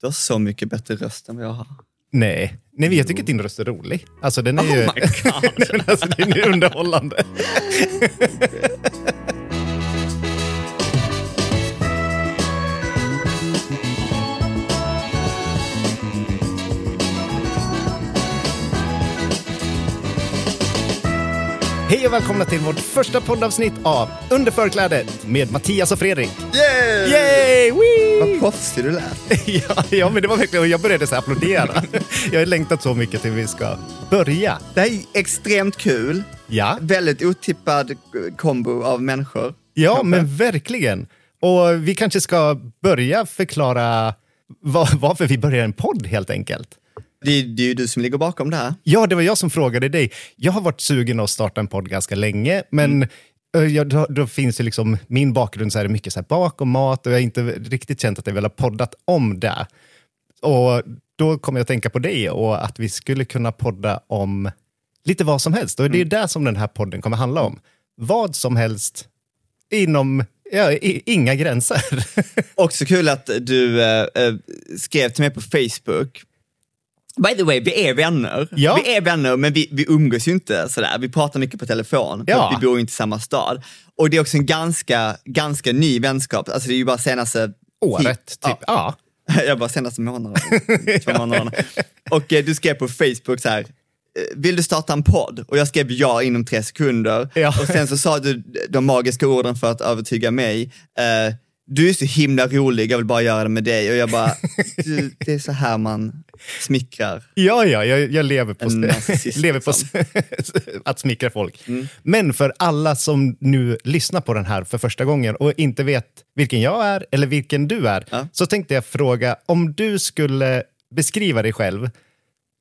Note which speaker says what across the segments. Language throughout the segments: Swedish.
Speaker 1: Du har så mycket bättre röst än vad jag har.
Speaker 2: Nej. Nej, men jag tycker att din röst är rolig. Alltså, den är ju...
Speaker 1: Oh my God.
Speaker 2: Men alltså, den är underhållande. Hej och välkomna till vårt första poddavsnitt av Under förklädet med Mattias och Fredrik.
Speaker 1: Yay!
Speaker 2: Yay! Wee!
Speaker 1: Vad proffsig du lät.
Speaker 2: Ja, ja, men det var verkligen, jag började så applådera. Jag har längtat så mycket till vi ska börja.
Speaker 1: Det här är extremt kul.
Speaker 2: Ja,
Speaker 1: Väldigt otippad kombo av människor.
Speaker 2: ja
Speaker 1: Kanske.
Speaker 2: men verkligen. Och vi kanske ska börja förklara var, varför vi börjar en podd helt enkelt.
Speaker 1: Det är, det är ju du som ligger bakom det här.
Speaker 2: Ja, det var jag som frågade dig. Jag har varit sugen att starta en podd ganska länge, men eh, ja, då, då finns det liksom, min bakgrund så är det mycket så här bak och mat och jag har inte riktigt känt att jag vill ha poddat om det. Och då kom jag att tänka på dig och att vi skulle kunna podda om lite vad som helst. Och det är det som den här podden kommer handla om. Vad som helst inom ja, i, inga gränser.
Speaker 1: Också kul att du eh, eh, skrev till mig på Facebook. By the way, vi är vänner.
Speaker 2: Ja.
Speaker 1: Vi är vänner, men vi, vi umgås ju inte sådär. Vi pratar mycket på telefon, för
Speaker 2: Ja.
Speaker 1: vi bor inte i samma stad. Och det är också en ganska, ganska ny vänskap. Alltså det är ju bara senaste...
Speaker 2: Året, typ.
Speaker 1: Ja.
Speaker 2: Ja.
Speaker 1: Jag bara senaste månaden. två månaderna. Och eh, du skrev på Facebook så här, eh, vill du starta en podd? Och jag skrev ja inom tre sekunder.
Speaker 2: Ja.
Speaker 1: Och sen så sa du de magiska orden för att övertyga mig. Eh, du är så himla rolig, jag vill bara göra det med dig. Och jag bara, du, det är så här man smickrar.
Speaker 2: Ja, ja, jag, jag lever på, lever på att smickra folk. Men för alla som nu lyssnar på den här för första gången och inte vet vilken jag är eller vilken du är,
Speaker 1: Ja.
Speaker 2: så tänkte jag fråga om du skulle beskriva dig själv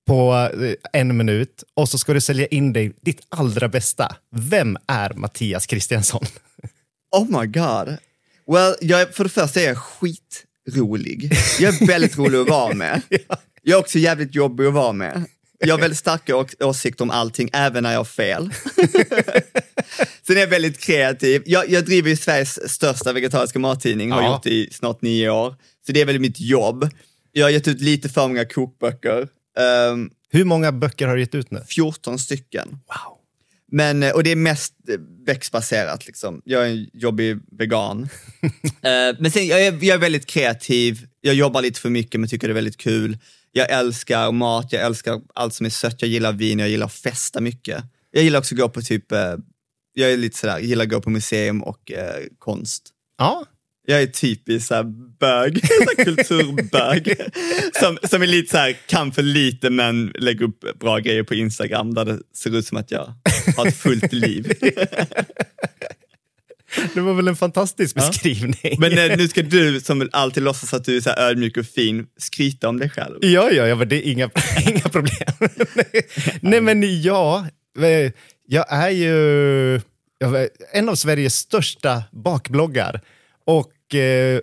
Speaker 2: på eh, en minut och så ska du sälja in dig ditt allra bästa. Vem är Mattias Kristiansson?
Speaker 1: Oh my god. Well, jag, för det första är jag skitrolig. Jag är väldigt rolig att vara med. Jag är också jävligt jobbig att vara med. Jag har väldigt starka åsikter om allting, även när jag har fel. Sen är jag väldigt kreativ. Jag, jag driver ju Sveriges största vegetariska mattidning, har
Speaker 2: Ja.
Speaker 1: gjort det i snart nio år. Så det är väl mitt jobb. Jag har gett ut lite för många kokböcker. Ehm,
Speaker 2: Hur många böcker har du gett ut nu?
Speaker 1: 14 stycken.
Speaker 2: Wow.
Speaker 1: Men, eh, och det är mest eh, växtbaserat. Liksom. Jag är en jobbig vegan. Eh, men sen, jag är, jag är väldigt kreativ, jag jobbar lite för mycket men tycker det är väldigt kul. Jag älskar mat, jag älskar allt som är sött, jag gillar vin, jag gillar att festa mycket. Jag gillar också att gå på typ, jag är lite sådär, gillar att gå på museum och eh, konst.
Speaker 2: Ja,
Speaker 1: Jag är typisk såhär bög, så här kulturbög. som, som är lite såhär, kan för lite men lägger upp bra grejer på Instagram där det ser ut som att jag har ett fullt liv.
Speaker 2: det var väl en fantastisk
Speaker 1: Ja.
Speaker 2: beskrivning.
Speaker 1: Men eh, nu ska du som alltid låtsas att du är så här ödmjuk och fin, skryta om dig själv.
Speaker 2: Ja, ja, ja, men det är inga, inga problem. Nej, men ja, eh, jag är ju jag är en av Sveriges största bakbloggar och eh,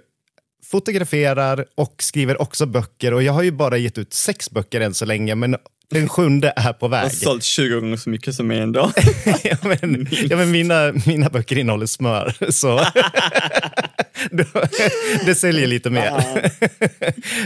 Speaker 2: fotograferar och skriver också böcker. Och jag har ju bara gett ut sex böcker än så länge, men den sjunde är på
Speaker 1: Jag har
Speaker 2: väg.
Speaker 1: sålt 20 gånger så mycket som mig ändå.
Speaker 2: ja, men, ja, men mina, mina böcker innehåller smör, så det säljer lite mer.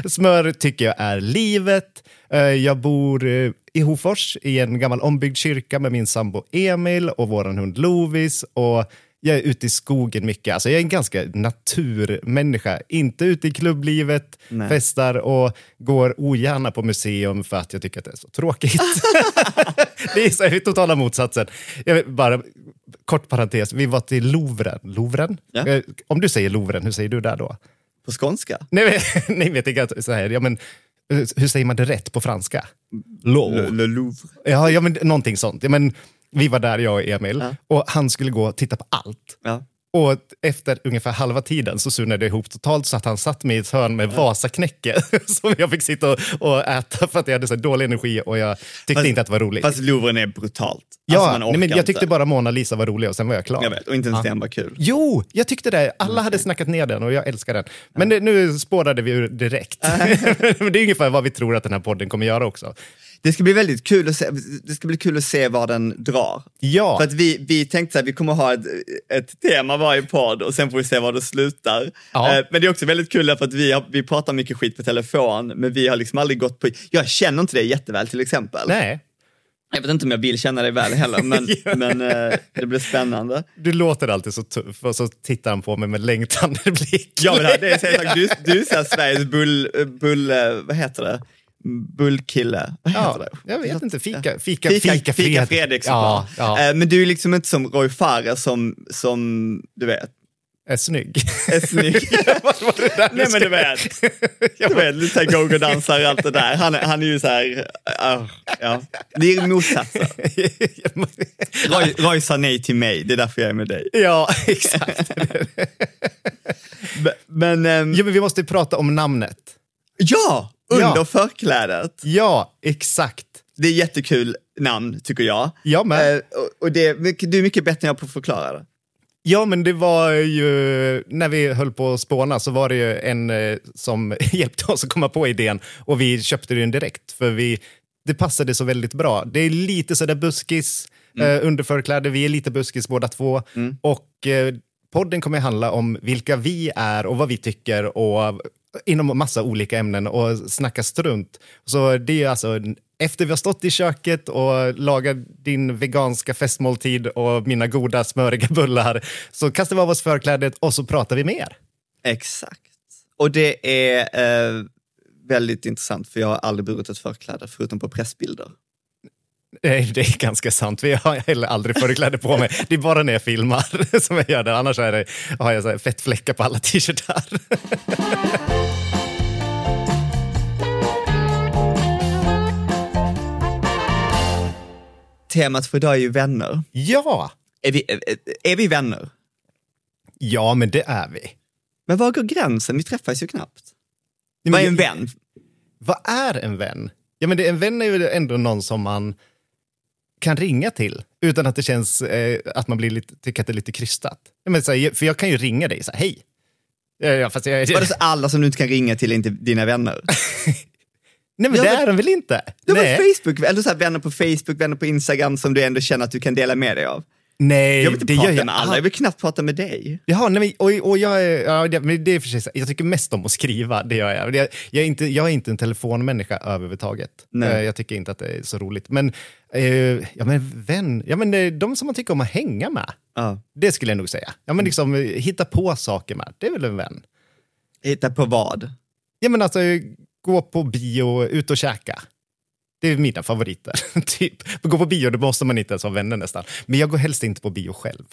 Speaker 2: smör tycker jag är livet. Eh, Jag bor eh, i Hofors i en gammal ombyggd kyrka med min sambo Emil och vår hund Lovis. Och Jag är ute i skogen mycket. Alltså jag är en ganska naturmänniska. Inte ute i klubblivet,
Speaker 1: Nej.
Speaker 2: festar och går ogärna på museum för att jag tycker att det är så tråkigt. det är så här, totala motsatsen. Jag vet, bara, kort parentes, vi var till Louvren. Louvren?
Speaker 1: Ja.
Speaker 2: Eh, Om du säger Louvren, hur säger du där då?
Speaker 1: På skånska?
Speaker 2: Nej, men- nej vet jag så här, ja, men, eh, hur säger man det rätt på franska? Louvre.
Speaker 1: Le, Le Louvre.
Speaker 2: Ja, ja men någonting sånt. Ja, men, vi var där, jag och Emil,
Speaker 1: Ja.
Speaker 2: och han skulle gå och titta på allt.
Speaker 1: Ja.
Speaker 2: Och efter ungefär halva tiden så surnade det ihop totalt så att han satt mig i ett hörn med Vasaknäcke som jag fick sitta och, och äta för att jag hade så dålig energi och jag tyckte
Speaker 1: Fast-
Speaker 2: inte att det var roligt.
Speaker 1: Fast Louvren är brutalt.
Speaker 2: ja,
Speaker 1: Alltså,
Speaker 2: nej, men jag tyckte
Speaker 1: inte.
Speaker 2: bara Mona Lisa var rolig och sen var jag klar.
Speaker 1: Jag vet, och inte ens den var kul.
Speaker 2: Jo, jag tyckte det. Alla hade snackat ner den och jag älskar den. Men det, nu spårade vi ur direkt. Men det är ungefär vad vi tror att den här podden kommer göra också.
Speaker 1: Det ska bli väldigt kul att se, det ska bli kul att se var den drar.
Speaker 2: Ja,
Speaker 1: För att vi, vi tänkte att vi kommer ha ett, ett tema varje podd och sen får vi se var det slutar.
Speaker 2: Ja.
Speaker 1: Eh, Men det är också väldigt kul därför att vi, har, vi pratar mycket skit på telefon, men vi har liksom aldrig gått på... Jag känner inte dig jätteväl till exempel.
Speaker 2: nej.
Speaker 1: Jag vet inte om jag vill känna dig väl heller, men, men eh, det blir spännande.
Speaker 2: Du låter alltid så tuff och så tittar han på mig med längtande blick.
Speaker 1: Ja, men det är så du, du är så här Sveriges bull, bull, eh, vad heter det? Bullkille. Vad
Speaker 2: Ja,
Speaker 1: det?
Speaker 2: jag vet inte. Fika, fika,
Speaker 1: Fika,
Speaker 2: fika,
Speaker 1: fika,
Speaker 2: Fred-
Speaker 1: Fredrik
Speaker 2: ja, ja,
Speaker 1: Eh, Men du är liksom inte som Roy Farer som, som du vet,
Speaker 2: är snygg.
Speaker 1: är snygg. Nej men du vet, du vet lite såhär go-go-dansare och allt det där. Han, är- han är ju såhär, uh, ja. Det är motsatsen. Roy, Roy sa nej till mig, det är därför jag är med dig.
Speaker 2: ja, exakt.
Speaker 1: Men, men ehm,
Speaker 2: Ja, men vi måste prata om namnet.
Speaker 1: ja, under
Speaker 2: Ja.
Speaker 1: förklädet.
Speaker 2: Ja, exakt.
Speaker 1: Det är jättekul namn tycker jag.
Speaker 2: Jag med.
Speaker 1: Eh, och, och det, du är mycket bättre än jag på att förklara det.
Speaker 2: Ja, men det var ju, när vi höll på att spåna så var det ju en eh, som hjälpte oss att komma på idén och vi köpte den direkt för vi, det passade så väldigt bra. Det är lite sådär buskis,
Speaker 1: Mm.
Speaker 2: eh, underförkläde, vi är lite buskis båda två och eh, podden kommer handla om vilka vi är och vad vi tycker och inom massa olika ämnen och snacka strunt. Så det är alltså efter vi har stått i köket och lagat din veganska festmåltid och mina goda smöriga bullar så kastar vi av oss förklädet och så pratar vi mer.
Speaker 1: Exakt. Och det är eh, väldigt intressant för jag har aldrig burit ett förkläde förutom på pressbilder.
Speaker 2: Eh, Det är ganska sant. Vi har heller aldrig förkläde på mig. Det är bara när jag filmar som jag gör det. Annars är det, har jag så fettfläckar på alla t-shirtar.
Speaker 1: Temat för idag är ju vänner.
Speaker 2: Ja,
Speaker 1: Är vi, är, är vi vänner?
Speaker 2: ja men det är vi.
Speaker 1: Men var går gränsen? Vi träffas ju knappt.
Speaker 2: Men
Speaker 1: Vad är en
Speaker 2: jag-
Speaker 1: vän?
Speaker 2: Vad är en vän? Ja, men det, en vän är ju ändå någon som man kan ringa till utan att det känns eh, att man blir lite, tycker att det är lite krystat. Men, så här, för jag kan ju ringa dig så här, hej. Ja, fast jag,
Speaker 1: Var det så alla som du inte kan ringa till är inte dina vänner?
Speaker 2: nej, men
Speaker 1: Ja,
Speaker 2: det är de väl inte? Nej.
Speaker 1: väl Facebook, eller så här, vänner på Facebook, vänner på Instagram som du ändå känner att du kan dela med dig av?
Speaker 2: Nej,
Speaker 1: Jag vill inte
Speaker 2: det
Speaker 1: prata
Speaker 2: gör jag
Speaker 1: med alla, jag vill knappt prata med dig.
Speaker 2: Jaha, nej, men, och, och jag, ja, det, men det är för sig, jag tycker mest om att skriva, det gör jag. Jag, jag, är, inte, jag är inte en telefonmänniska överhuvudtaget.
Speaker 1: Nej.
Speaker 2: Eh, Jag tycker inte att det är så roligt. Men, eh, ja, men vän, ja, men eh, de som man tycker om att hänga med,
Speaker 1: Ja.
Speaker 2: det skulle jag nog säga. Ja, men liksom, eh, hitta på saker med, det är väl en vän.
Speaker 1: Hitta på vad?
Speaker 2: Ja, men alltså, gå på bio, ut och käka. Det är mina favoriter. typ. Gå på bio, då måste man inte ens vara vänner nästan. Men jag går helst inte på bio själv.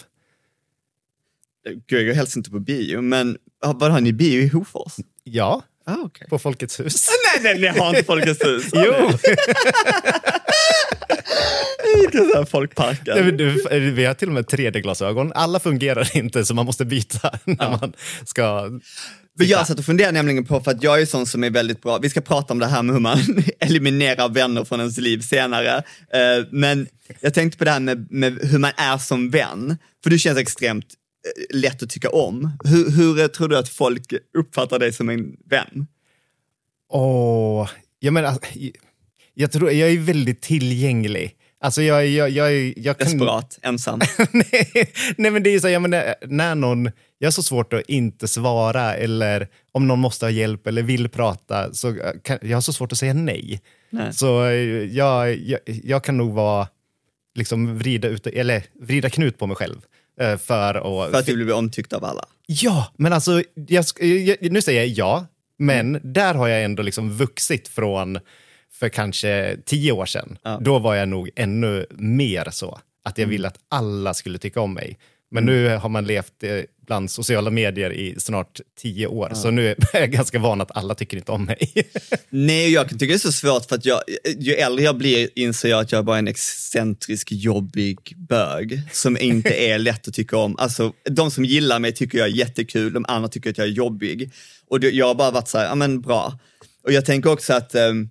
Speaker 1: Gud, jag går helst inte på bio, men ja, vad har ni bio i Hofors?
Speaker 2: Ja,
Speaker 1: Ah, okay.
Speaker 2: på Folkets hus.
Speaker 1: Nej, nej, ni har inte Folkets hus.
Speaker 2: jo!
Speaker 1: Här folkparken.
Speaker 2: Nej, vi har till och med 3D-glasögon. Alla fungerar inte, så man måste byta när man ska...
Speaker 1: Men jag satt och funderade nämligen på, för att jag är sån som är väldigt bra, vi ska prata om det här med hur man eliminerar vänner från ens liv senare. Eh, Men jag tänkte på det här med, med hur man är som vän, för du känns extremt eh, lätt att tycka om. Hur, hur eh, tror du att folk uppfattar dig som en vän?
Speaker 2: Åh, jag menar, jag, tror, jag är väldigt tillgänglig. Alltså jag, jag, jag, jag kan...
Speaker 1: Desperat, ensam.
Speaker 2: nej, nej, men det är så, jag menar, när någon, jag har så svårt att inte svara eller om någon måste ha hjälp eller vill prata, så kan, jag har så svårt att säga nej.
Speaker 1: Nej.
Speaker 2: Så eh, jag, jag, jag kan nog vara, liksom vrida, ut, eller vrida knut på mig själv eh, för att...
Speaker 1: För att du vill bli omtyckt av alla.
Speaker 2: Ja, men alltså, jag, nu säger jag ja, men där har jag ändå liksom vuxit från för kanske tio år sedan.
Speaker 1: Ja.
Speaker 2: Då var jag nog ännu mer så, att jag ville att alla skulle tycka om mig. Men nu har man levt eh, bland sociala medier i snart tio år, så nu är jag ganska van att alla tycker inte om mig.
Speaker 1: Nej, jag tycka det är så svårt för att jag, ju äldre jag blir inser jag att jag bara är en excentrisk, jobbig bög som inte är lätt att tycka om. Alltså, de som gillar mig tycker jag är jättekul, de andra tycker att jag är jobbig. Och jag har bara varit så här, ja men bra. Och jag tänker också att um,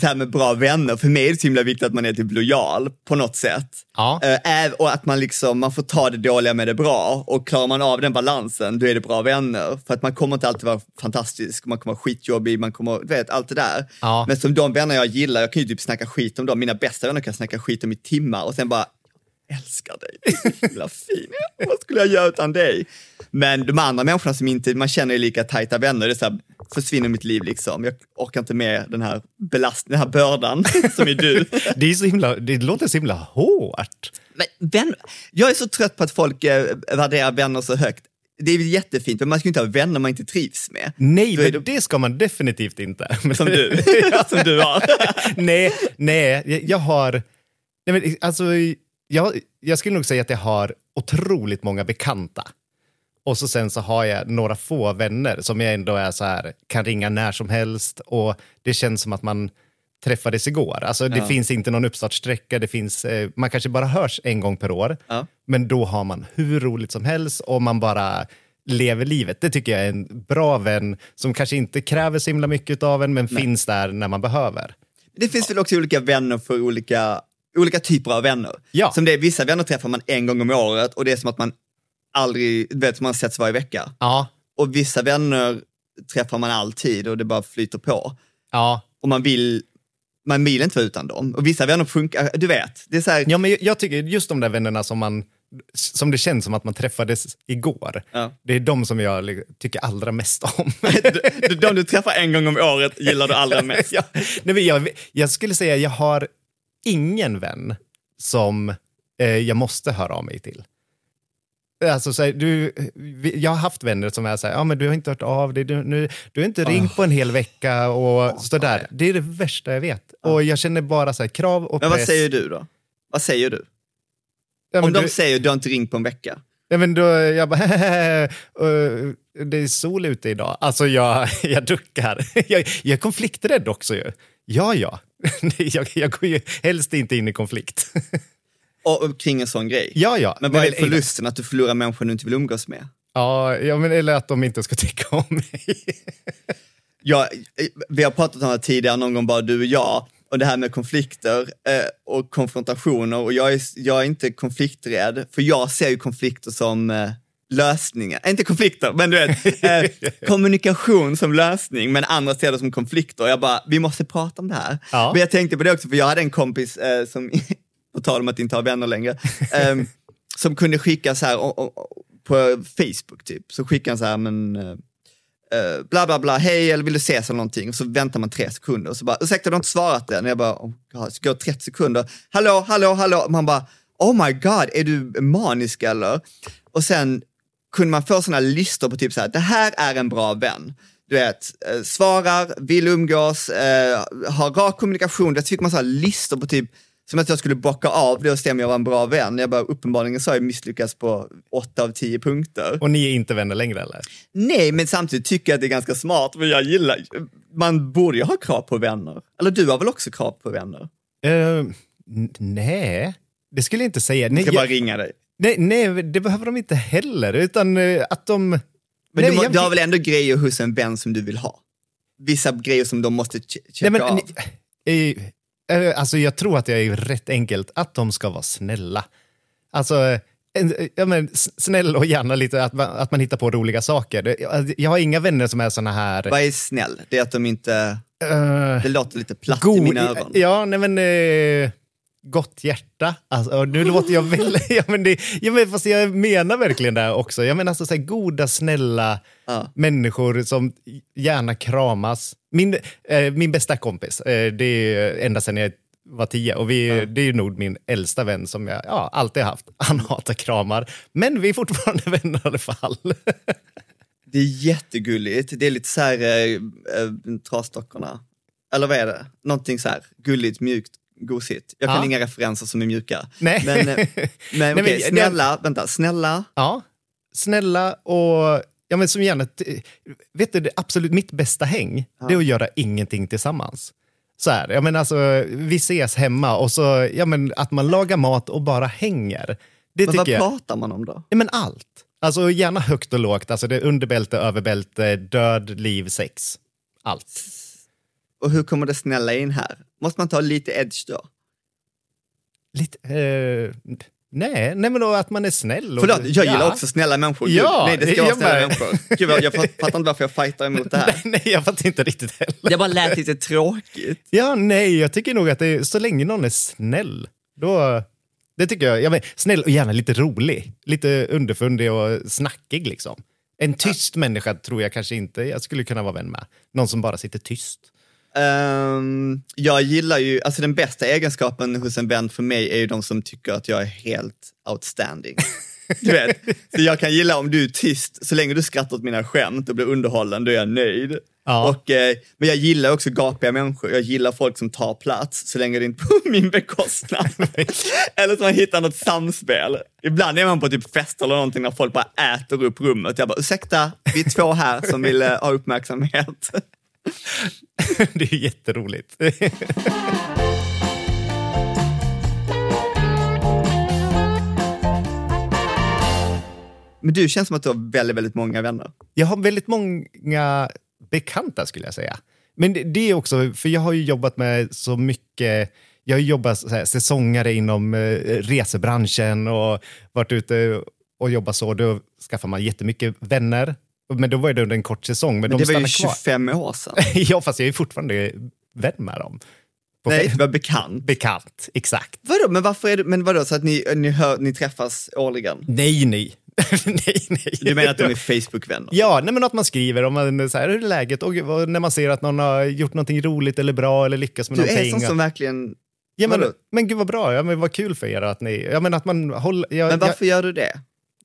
Speaker 1: det här med bra vänner, för mig är det så himla viktigt att man är typ lojal på något sätt.
Speaker 2: Ja.
Speaker 1: Äv- och att man liksom, man får ta det dåliga med det bra och klarar man av den balansen, då är det bra vänner. För att man kommer inte alltid vara fantastisk, man kommer vara skitjobbig, man kommer, du vet, allt det där.
Speaker 2: Ja.
Speaker 1: Men som de vänner jag gillar, jag kan ju typ snacka skit om dem, mina bästa vänner kan jag snacka skit om i timmar och sen bara, "Jag älskar dig, himla fin, vad skulle jag göra utan dig? Men de andra människorna som inte, man känner är lika tajta vänner, det är så här, försvinner mitt liv liksom. Jag orkar inte med den här belastningen, den här bördan som är du.
Speaker 2: Det, är så himla, det låter så himla hårt.
Speaker 1: Men vän, jag är så trött på att folk eh, värderar vänner så högt. Det är väl jättefint, men man ska ju inte ha vänner man inte trivs med.
Speaker 2: Nej, men det ska man definitivt inte.
Speaker 1: Som du, som du har.
Speaker 2: nej, nej, jag har... Nej, men, alltså, jag, jag skulle nog säga att jag har otroligt många bekanta. Och så sen så har jag några få vänner som jag ändå är så här, kan ringa när som helst och det känns som att man träffades igår. Alltså det
Speaker 1: Ja.
Speaker 2: finns inte någon uppstartsträcka, det finns, eh, man kanske bara hörs en gång per år.
Speaker 1: Ja.
Speaker 2: Men då har man hur roligt som helst och man bara lever livet. Det tycker jag är en bra vän som kanske inte kräver så himla mycket av en men finns där när man behöver.
Speaker 1: Det finns väl också olika vänner för olika, olika typer av vänner.
Speaker 2: Ja.
Speaker 1: Som det är, vissa vänner träffar man en gång om året och det är som att man aldrig, vet, man setts varje vecka.
Speaker 2: Ja,
Speaker 1: Och vissa vänner träffar man alltid och det bara flyter på.
Speaker 2: ja.
Speaker 1: Och man vill, man vill inte vara utan dem. Och vissa vänner funkar, du vet, det är så här,
Speaker 2: Ja, men jag- tycker just de där vännerna som man som det känns som att man träffades igår.
Speaker 1: Ja.
Speaker 2: Det är de som jag tycker allra mest om.
Speaker 1: de, de du träffar en gång om året gillar du allra mest.
Speaker 2: ja, nej, jag, jag skulle säga jag har ingen vän som eh, jag måste höra av mig till. Alltså, så här, du, jag har haft vänner som är så här, ja, men du har inte hört av dig, du, nu, du har inte ringt på en hel vecka och sådär. Det är det värsta jag vet. Och jag känner bara så här, krav och
Speaker 1: Men vad
Speaker 2: press.
Speaker 1: säger du då? Vad säger du?
Speaker 2: Ja, men
Speaker 1: Om de
Speaker 2: du-
Speaker 1: säger du har inte ringt på en vecka.
Speaker 2: Ja, men då, jag bara, "Eh, det är sol ute idag. Alltså jag, jag duckar. Jag, jag är konflikträdd också ju. Ja, ja. Jag, jag går ju helst inte in i konflikt.
Speaker 1: Och, kring en sån grej.
Speaker 2: Ja, ja.
Speaker 1: Men vad är
Speaker 2: Nej,
Speaker 1: förlusten? Att du förlorar människor du inte vill umgås med?
Speaker 2: Ja, ja men, eller att de inte ska tycka om mig.
Speaker 1: Ja, vi har pratat om det tidigare, någon gång bara du och jag, och det här med konflikter eh, och konfrontationer. Och jag är, jag är inte konflikträdd, för jag ser ju konflikter som eh, lösningar. Inte konflikter, men du vet, eh, kommunikation som lösning, men andra ser det som konflikter. Och jag bara, vi måste prata om det här.
Speaker 2: Ja.
Speaker 1: Men jag tänkte på det också, för jag hade en kompis eh, som, på tal om att inte ha vänner längre, eh, som kunde skicka så här o- o- o- på Facebook typ, så skickade han så här, men eh, eh, bla bla bla, hej eller vill du ses eller någonting? Och så väntar man tre sekunder och så bara, ursäkta du har inte svarat än. Och jag bara, oh God. så går det 30 sekunder, hallå, hallå, hallå. Och man bara, oh my god, är du manisk eller? Och sen kunde man få sådana listor på typ så här, det här är en bra vän. Du vet, eh, svarar, vill umgås, eh, har rak kommunikation. Det fick man så här listor på typ, som att jag skulle bocka av det och se om jag var en bra vän. Jag bara, uppenbarligen så har jag misslyckats på åtta av tio punkter.
Speaker 2: Och ni är inte vänner längre eller?
Speaker 1: Nej, men samtidigt tycker jag att det är ganska smart, för jag gillar, man borde ju ha krav på vänner. Eller du har väl också krav på vänner?
Speaker 2: N- nej, det skulle jag inte säga.
Speaker 1: Jag
Speaker 2: Nej,
Speaker 1: ska
Speaker 2: jag,
Speaker 1: bara ringa dig.
Speaker 2: Nej, nej, det behöver de inte heller. Utan eh, att de...
Speaker 1: Men
Speaker 2: nej,
Speaker 1: du, må-
Speaker 2: jag-
Speaker 1: du har väl ändå grejer hos en vän som du vill ha? Vissa grejer som de måste che- checka
Speaker 2: Nej, men,
Speaker 1: av.
Speaker 2: ni- eh, eh, alltså jag tror att jag är rätt enkelt, att de ska vara snälla. Alltså, ja, men, snäll och gärna lite att man, att man hittar på roliga saker. Det- Jag, har inga vänner som är såna här...
Speaker 1: Vad är snäll? Det är att de inte,
Speaker 2: eh,
Speaker 1: det låter lite platt i mina öron.
Speaker 2: Ja, nej men... Eh, gott hjärta. Alltså, nu låter jag väl... ja, men det, ja, men fast jag menar verkligen det också. Jag menar alltså så här, goda, snälla
Speaker 1: Ja.
Speaker 2: människor som gärna kramas. Min, eh, min bästa kompis, eh, det är ända sedan jag var tio. Och vi, det är nog min äldsta vän som jag ja, alltid har haft. Han hatar kramar. Men vi är fortfarande vänner i alla fall.
Speaker 1: Det är jättegulligt. Det är lite så här äh, trasdockorna. Eller vad är det? Någonting så här gulligt, mjukt, gosigt. Jag kan
Speaker 2: Ja.
Speaker 1: inga referenser som är mjuka.
Speaker 2: Nej.
Speaker 1: Men, eh, men,
Speaker 2: Nej, men-
Speaker 1: snälla, vänta, snälla.
Speaker 2: Ja, snälla och ja, men som gärna... Vet du, det absolut mitt bästa häng, det är att göra ingenting tillsammans. Så här, jag menar alltså, vi ses hemma och så, ja, men att man lagar mat och bara hänger. Det
Speaker 1: Men vad
Speaker 2: jag.
Speaker 1: pratar man om då?
Speaker 2: Ja, men allt. Alltså gärna högt och lågt, alltså det är underbälte, överbälte, död, liv, sex. Allt.
Speaker 1: Och hur kommer det snälla in här? Måste man ta lite edge då?
Speaker 2: Lite, eh, nej, nej, men då att man är snäll. Och,
Speaker 1: Förlåt, jag gillar
Speaker 2: Ja.
Speaker 1: också snälla människor. Gud,
Speaker 2: Ja,
Speaker 1: nej, det ska vara
Speaker 2: jag
Speaker 1: snälla människor. Gud, jag fattar inte varför jag fightar emot det här.
Speaker 2: Nej, jag fattar inte riktigt heller.
Speaker 1: Det bara lät lite tråkigt.
Speaker 2: Ja, nej, jag tycker nog att det är, så länge någon är snäll, då... Det tycker jag. Ja, men, snäll och gärna lite rolig. Lite underfundig och snackig liksom. En tyst människa tror jag kanske inte jag skulle kunna vara vän med. Någon som bara sitter tyst.
Speaker 1: Ehm, jag gillar ju, alltså den bästa egenskapen hos en vän för mig är ju de som tycker att jag är helt outstanding. Du vet, så jag kan gilla om du är tyst, så länge du skrattar åt mina skämt och blir underhållen, då är jag nöjd.
Speaker 2: Ja.
Speaker 1: Och, eh, men jag gillar också gapiga människor, jag gillar folk som tar plats, så länge det inte är på min bekostnad. eller som man hittar något samspel. Ibland är man på typ fest eller någonting när folk bara äter upp rummet. Jag bara, ursäkta, vi är två här som vill eh, ha uppmärksamhet.
Speaker 2: det är jätteroligt.
Speaker 1: Men du känns som att du har väldigt, väldigt många vänner.
Speaker 2: Jag har väldigt många bekanta skulle jag säga. Men det, det är också, för jag har ju jobbat med så mycket, jag har jobbat så här, säsongare inom eh, resebranschen och varit ute och jobbat så. Då skaffar man jättemycket vänner. Men då var det under en kort säsong. Men,
Speaker 1: Men
Speaker 2: de
Speaker 1: det var ju
Speaker 2: stannar
Speaker 1: 25 år sedan.
Speaker 2: kvar. ja, fast jag är fortfarande vän med dem. På
Speaker 1: Nej, var bekant.
Speaker 2: Bekant, exakt.
Speaker 1: Vadå, men varför är det, men vadå, så att ni, ni, hör, ni träffas årligen?
Speaker 2: Nej, nej. nej, nej.
Speaker 1: Du menar att de är Facebook-vänner?
Speaker 2: Ja, nej, men att man skriver om man, så här, hur är läget och när man ser att någon har gjort någonting roligt eller bra eller lyckas med
Speaker 1: Du är
Speaker 2: någonting.
Speaker 1: sån som verkligen...
Speaker 2: ja, men,
Speaker 1: vadå?
Speaker 2: men gud vad bra, ja, men vad kul för er att ni... Ja, men att man håller... Ja,
Speaker 1: Men varför gör du det?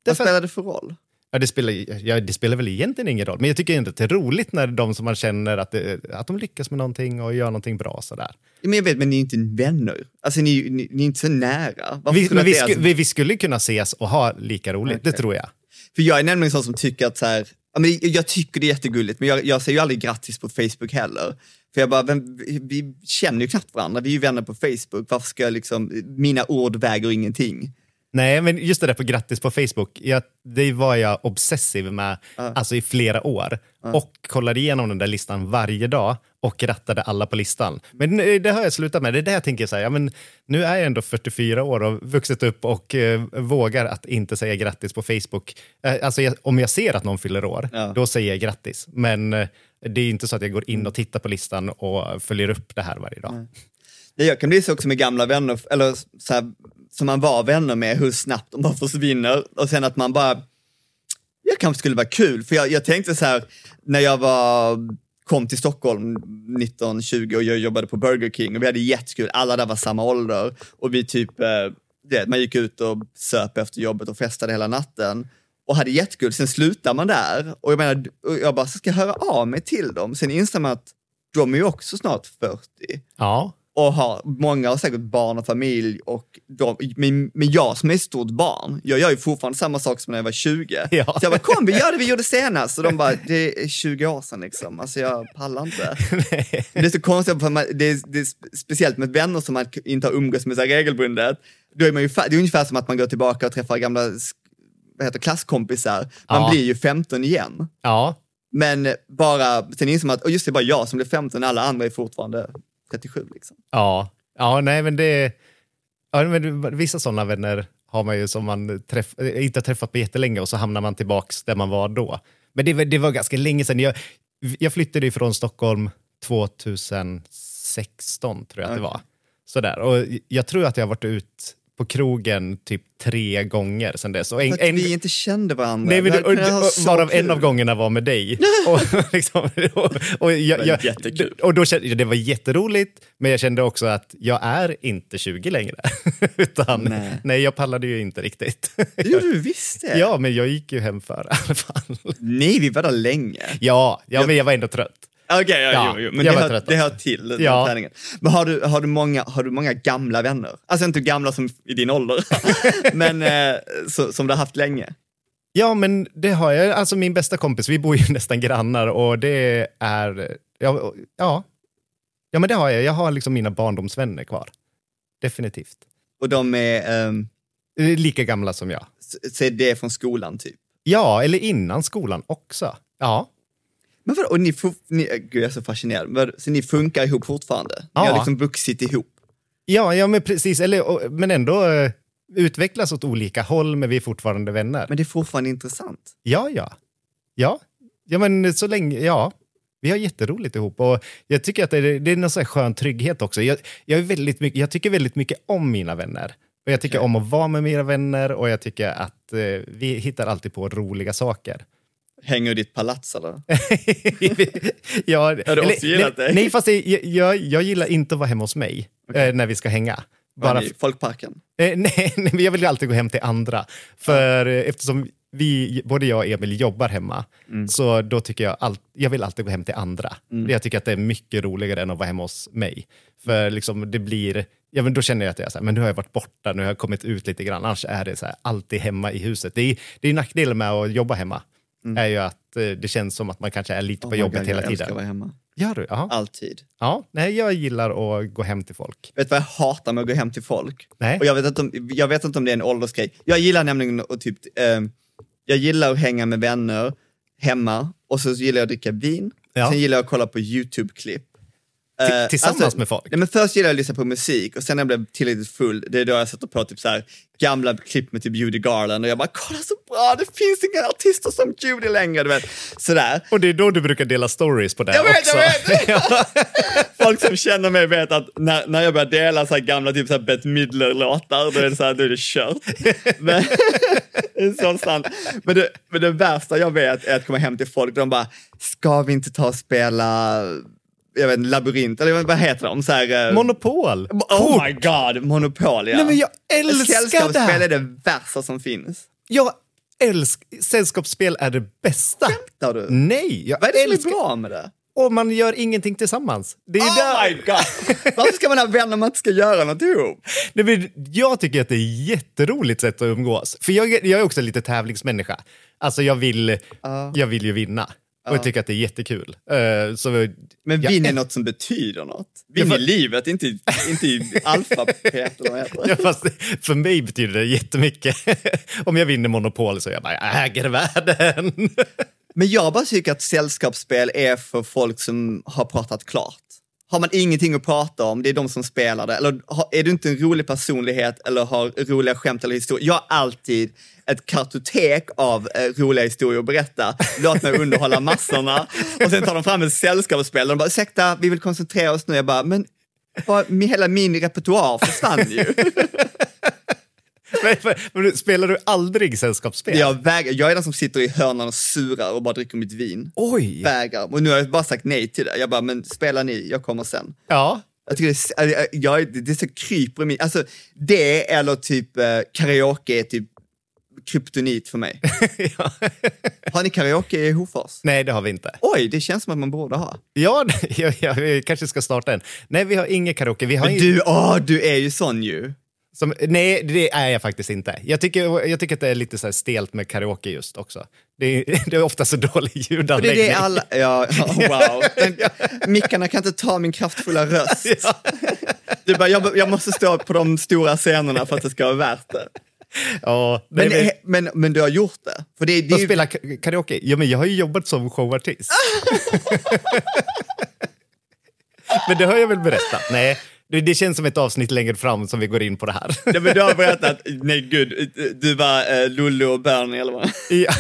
Speaker 1: Vad spelar det för roll?
Speaker 2: Ja, det, spelar, ja, det spelar väl egentligen ingen roll, men jag tycker inte att det är roligt när de som man känner att, det, att de lyckas med någonting och gör någonting bra sådär.
Speaker 1: Men jag vet, men ni är inte vänner. Alltså ni, ni, ni är inte så nära. Varför
Speaker 2: Vi, men vi,
Speaker 1: det-
Speaker 2: sku, vi, vi skulle kunna ses och ha lika roligt, det
Speaker 1: Okej.
Speaker 2: tror jag.
Speaker 1: För jag är nämligen sån som tycker att så här, ja, men jag tycker det är jättegulligt, men jag, jag säger ju aldrig grattis på Facebook heller. För jag bara, vem, vi, vi känner ju knappt varandra, vi är ju vänner på Facebook, varför ska jag liksom, mina ord väger ingenting.
Speaker 2: Nej, men just det där på grattis på Facebook, jag, det var jag obsessiv med alltså i flera år. Och kollade igenom den där listan varje dag och grattade alla på listan. Men nu- det har jag slutat med. Det är det jag tänker så här, ja, men nu är jag ändå 44 år och vuxit upp och eh, vågar att inte säga grattis på Facebook. Eh, alltså jag, om jag ser att någon fyller år,
Speaker 1: Ja.
Speaker 2: då säger jag grattis. Men eh, det är inte så att jag går in och tittar på listan och följer upp det här varje dag.
Speaker 1: Ja, jag kan bli så också med gamla vänner, eller så här, som man var vänner med, hur snabbt de bara försvinner. Och sen att man bara, jag kanske skulle vara kul, för jag, jag tänkte så här, när jag var, kom till Stockholm 1920 och jag jobbade på Burger King och vi hade jättekul, alla där var samma ålder och vi typ, eh, det, man gick ut och söp efter jobbet och festade hela natten och hade jättekul, sen slutar man där och jag menar, och jag bara ska jag höra av mig till dem, sen inser man att de är ju också snart 40
Speaker 2: Ja,
Speaker 1: och har, många har säkert barn och familj och de, men, men jag som är ett stort barn, jag gör ju fortfarande samma sak som när jag var 20.
Speaker 2: Ja.
Speaker 1: Så jag bara, kom vi gör det vi gjorde senast. Och de bara, det är 20 år sedan liksom, alltså jag pallar inte. det är så konstigt, för man, det, är, det är spe- speciellt med vänner som man inte har umgås med så regelbundet. Då är man ju, det är ungefär som att man går tillbaka och träffar gamla vad heter, klasskompisar. Man
Speaker 2: Ja.
Speaker 1: blir ju 15 igen.
Speaker 2: ja.
Speaker 1: Men bara, sen inser man att, och just det, är bara jag som blir 15, alla andra är fortfarande 37 liksom.
Speaker 2: Ja, ja nej men det... Ja, men vissa sådana vänner har man ju som man träff, inte har träffat på jättelänge och så hamnar man tillbaks där man var då. Men det, var- det var ganska länge sedan. Jag, jag flyttade ifrån Stockholm 2016 tror jag att det var. Sådär. Och jag tror att jag har varit ut på krogen typ tre gånger sen dess. Och en,
Speaker 1: För att
Speaker 2: en,
Speaker 1: vi inte kände varandra.
Speaker 2: Nej, men, och, och, varav en av gångerna var med dig. och, liksom, och, och jag, jag,
Speaker 3: jättekul.
Speaker 2: och då kände, det var jätteroligt, men jag kände också att jag är inte 20 längre. Utan,
Speaker 1: Nej.
Speaker 2: nej. jag pallade ju inte riktigt.
Speaker 1: Det gjorde du visst det.
Speaker 2: ja, men jag gick ju hem för i alla fall.
Speaker 1: Nej, vi var där länge.
Speaker 2: Ja, ja men jag var ändå trött.
Speaker 1: Okej, ja,
Speaker 2: Ja,
Speaker 1: jo, jo. men
Speaker 2: jag
Speaker 1: det hör, det hör till den
Speaker 2: Ja.
Speaker 1: träningen. Men har du, har, du många, har du många gamla vänner? Alltså inte gamla som i din ålder, men eh, så, som du har haft länge.
Speaker 2: Ja, men det har jag. Alltså min bästa kompis, vi bor ju nästan grannar och det är... Ja, ja. ja men det har jag. Jag har liksom mina barndomsvänner kvar. Definitivt.
Speaker 1: Och de är, ehm,
Speaker 2: Lika gamla som jag.
Speaker 1: så- så är det från skolan typ.
Speaker 2: Ja, eller innan skolan också. Ja.
Speaker 1: Men vadå, och ni, ni, gud jag är så fascinerad, så ni funkar ihop fortfarande? Ni
Speaker 2: Ja.
Speaker 1: har liksom vuxit ihop?
Speaker 2: Ja, ja men precis. Eller, men ändå eh, utvecklas åt olika håll, men vi är fortfarande vänner.
Speaker 1: Men det är fortfarande intressant.
Speaker 2: Ja, ja. Ja, ja men så länge, ja. Vi har jätteroligt ihop och jag tycker att det är, det är någon sån här skön trygghet också. Jag, jag, är väldigt mycket, jag tycker väldigt mycket om mina vänner. Och jag tycker
Speaker 1: Okej.
Speaker 2: om att vara med mina vänner och jag tycker att eh, vi hittar alltid på roliga saker.
Speaker 1: Hänger i ditt palats eller?
Speaker 2: ja,
Speaker 1: Har du också gillat det?
Speaker 2: Nej, fast jag, jag, jag gillar inte att vara hemma hos mig eh, när vi ska hänga.
Speaker 1: Bara i Folkparken?
Speaker 2: Eh, nej, nej, jag vill alltid gå hem till andra. För eh, eftersom vi, både jag och Emil jobbar hemma,
Speaker 1: Mm.
Speaker 2: så då tycker jag all, jag vill alltid gå hem till andra. Jag tycker att det är mycket roligare än att vara hemma hos mig. För liksom det blir, ja, men då känner jag att jag så här, men nu har jag varit borta, nu har jag kommit ut lite grann. Annars är det så här, alltid hemma i huset. Det är, det är nackdelen med att jobba hemma. Är ju att eh, det känns som att man kanske är lite
Speaker 1: Mm. Oh
Speaker 2: på jobbet
Speaker 1: God,
Speaker 2: hela
Speaker 1: jag älskar att
Speaker 2: tiden.
Speaker 1: vara hemma.
Speaker 2: Gör du? Ja.
Speaker 1: Alltid.
Speaker 2: ja. Nej, jag gillar att gå hem till folk.
Speaker 1: Vet du vad jag hatar med att gå hem till folk?
Speaker 2: Nej.
Speaker 1: Och jag vet, inte om, jag vet inte om det är en åldersgrej. Jag gillar nämligen att typ, eh, jag gillar att hänga med vänner hemma och så gillar jag att dricka vin.
Speaker 2: Ja.
Speaker 1: Sen gillar jag att kolla på YouTube-klipp.
Speaker 2: Ti-
Speaker 1: Eh,
Speaker 2: tillsammans med folk?
Speaker 1: Nej, men först gillar jag att lyssna på musik och sen när jag blev tillräckligt full, det är då jag sätter på typ så här, gamla klipp med typ Judy Garland och jag bara kolla så bra, det finns inga artister som Judy längre, du vet. Sådär.
Speaker 2: Och det är då du brukar dela stories på det
Speaker 1: Jag vet,
Speaker 2: också.
Speaker 1: jag vet! Folk som känner mig vet att när, när jag börjar dela så här gamla typ så här Bette Midler-låtar, då är det så här, då är det kört. Men, så sant. Men det, men det värsta jag vet är att komma hem till folk och de bara, ska vi inte ta och spela jag vet, inte, labyrint, eller vad heter de? Så här, eh,
Speaker 2: Monopol.
Speaker 1: Oh my god, Monopol ja.
Speaker 2: Nej, men jag älskar det!
Speaker 1: är det värsta som finns.
Speaker 2: Jag älskar... Sällskapsspel är det bästa.
Speaker 1: Där du.
Speaker 2: Nej, jag
Speaker 1: Vad är det som
Speaker 2: älskar...
Speaker 1: är bra med det?
Speaker 2: Och man gör ingenting tillsammans. Det är
Speaker 1: Oh
Speaker 2: där...
Speaker 1: my god! Varför ska man ha vänner om man inte ska göra något ihop?
Speaker 2: Nej, men jag tycker att det är ett jätteroligt sätt att umgås. För jag, jag är också lite tävlingsmänniska. Alltså jag vill, jag vill ju vinna. Och tycker att det är jättekul. Eh, så,
Speaker 1: Men
Speaker 2: jag
Speaker 1: vinn är något som betyder något. Vinn
Speaker 2: Ja,
Speaker 1: i livet, inte, inte i alfapet eller vad heter
Speaker 2: Ja, fast för mig betyder det jättemycket. Om jag vinner Monopol så jag bara, jag äger världen.
Speaker 1: Men jag bara tycker att sällskapsspel är för folk som har pratat klart. Har man ingenting att prata om, det är de som spelar det. Eller är du inte en rolig personlighet eller har roliga skämt eller historier. Jag har alltid ett kartotek av eh, roliga historier att berätta. Låt mig underhålla massorna. Och sen tar de fram ett sällskapsspel och de bara, ursäkta, vi vill koncentrera oss nu. Jag bara, men bara, hela min repertoar försvann ju.
Speaker 2: Men, men, spelar du aldrig sällskapsspel?
Speaker 1: Jag, vägrar, jag är den som sitter i hörnan och surar och bara dricker mitt vin.
Speaker 2: Oj!
Speaker 1: Vägrar. Och nu har jag bara sagt nej till det. Jag bara, men spela ni, jag kommer sen.
Speaker 2: Ja.
Speaker 1: Jag tycker det, är- jag, det, är så kryper i mig. Alltså det eller typ eh, karaoke är typ kryptonit för mig.
Speaker 2: ja.
Speaker 1: Har ni karaoke i Hofors?
Speaker 2: Nej, det har vi inte.
Speaker 1: Oj, det känns som att man borde ha.
Speaker 2: Ja, jag, jag, jag kanske ska starta en. Nej, vi har ingen karaoke. Vi har
Speaker 1: Men
Speaker 2: ing-
Speaker 1: du, åh, du är ju sån ju.
Speaker 2: Som, nej, det är jag faktiskt inte. Jag tycker, jag tycker att det är lite så stelt med karaoke just också. Det är, det är ofta så dålig
Speaker 1: Och det är
Speaker 2: ljudanläggning.
Speaker 1: det alla, ja, wow. Men, mickarna kan inte ta min kraftfulla röst. Du bara, jag, jag måste stå på de stora scenerna för att det ska vara värt det.
Speaker 2: Ja,
Speaker 1: Men,
Speaker 2: men,
Speaker 1: men, men, du har gjort det? För det, det är ju,
Speaker 2: spela ka- karaoke? Ja, men jag har ju jobbat som showartist. men det har jag väl berättat? Nej, det, det känns som ett avsnitt längre fram som vi går in på det här.
Speaker 1: Ja, men du har berättat, nej gud, du var eh, Lollo och Bernie eller vad?
Speaker 2: ja,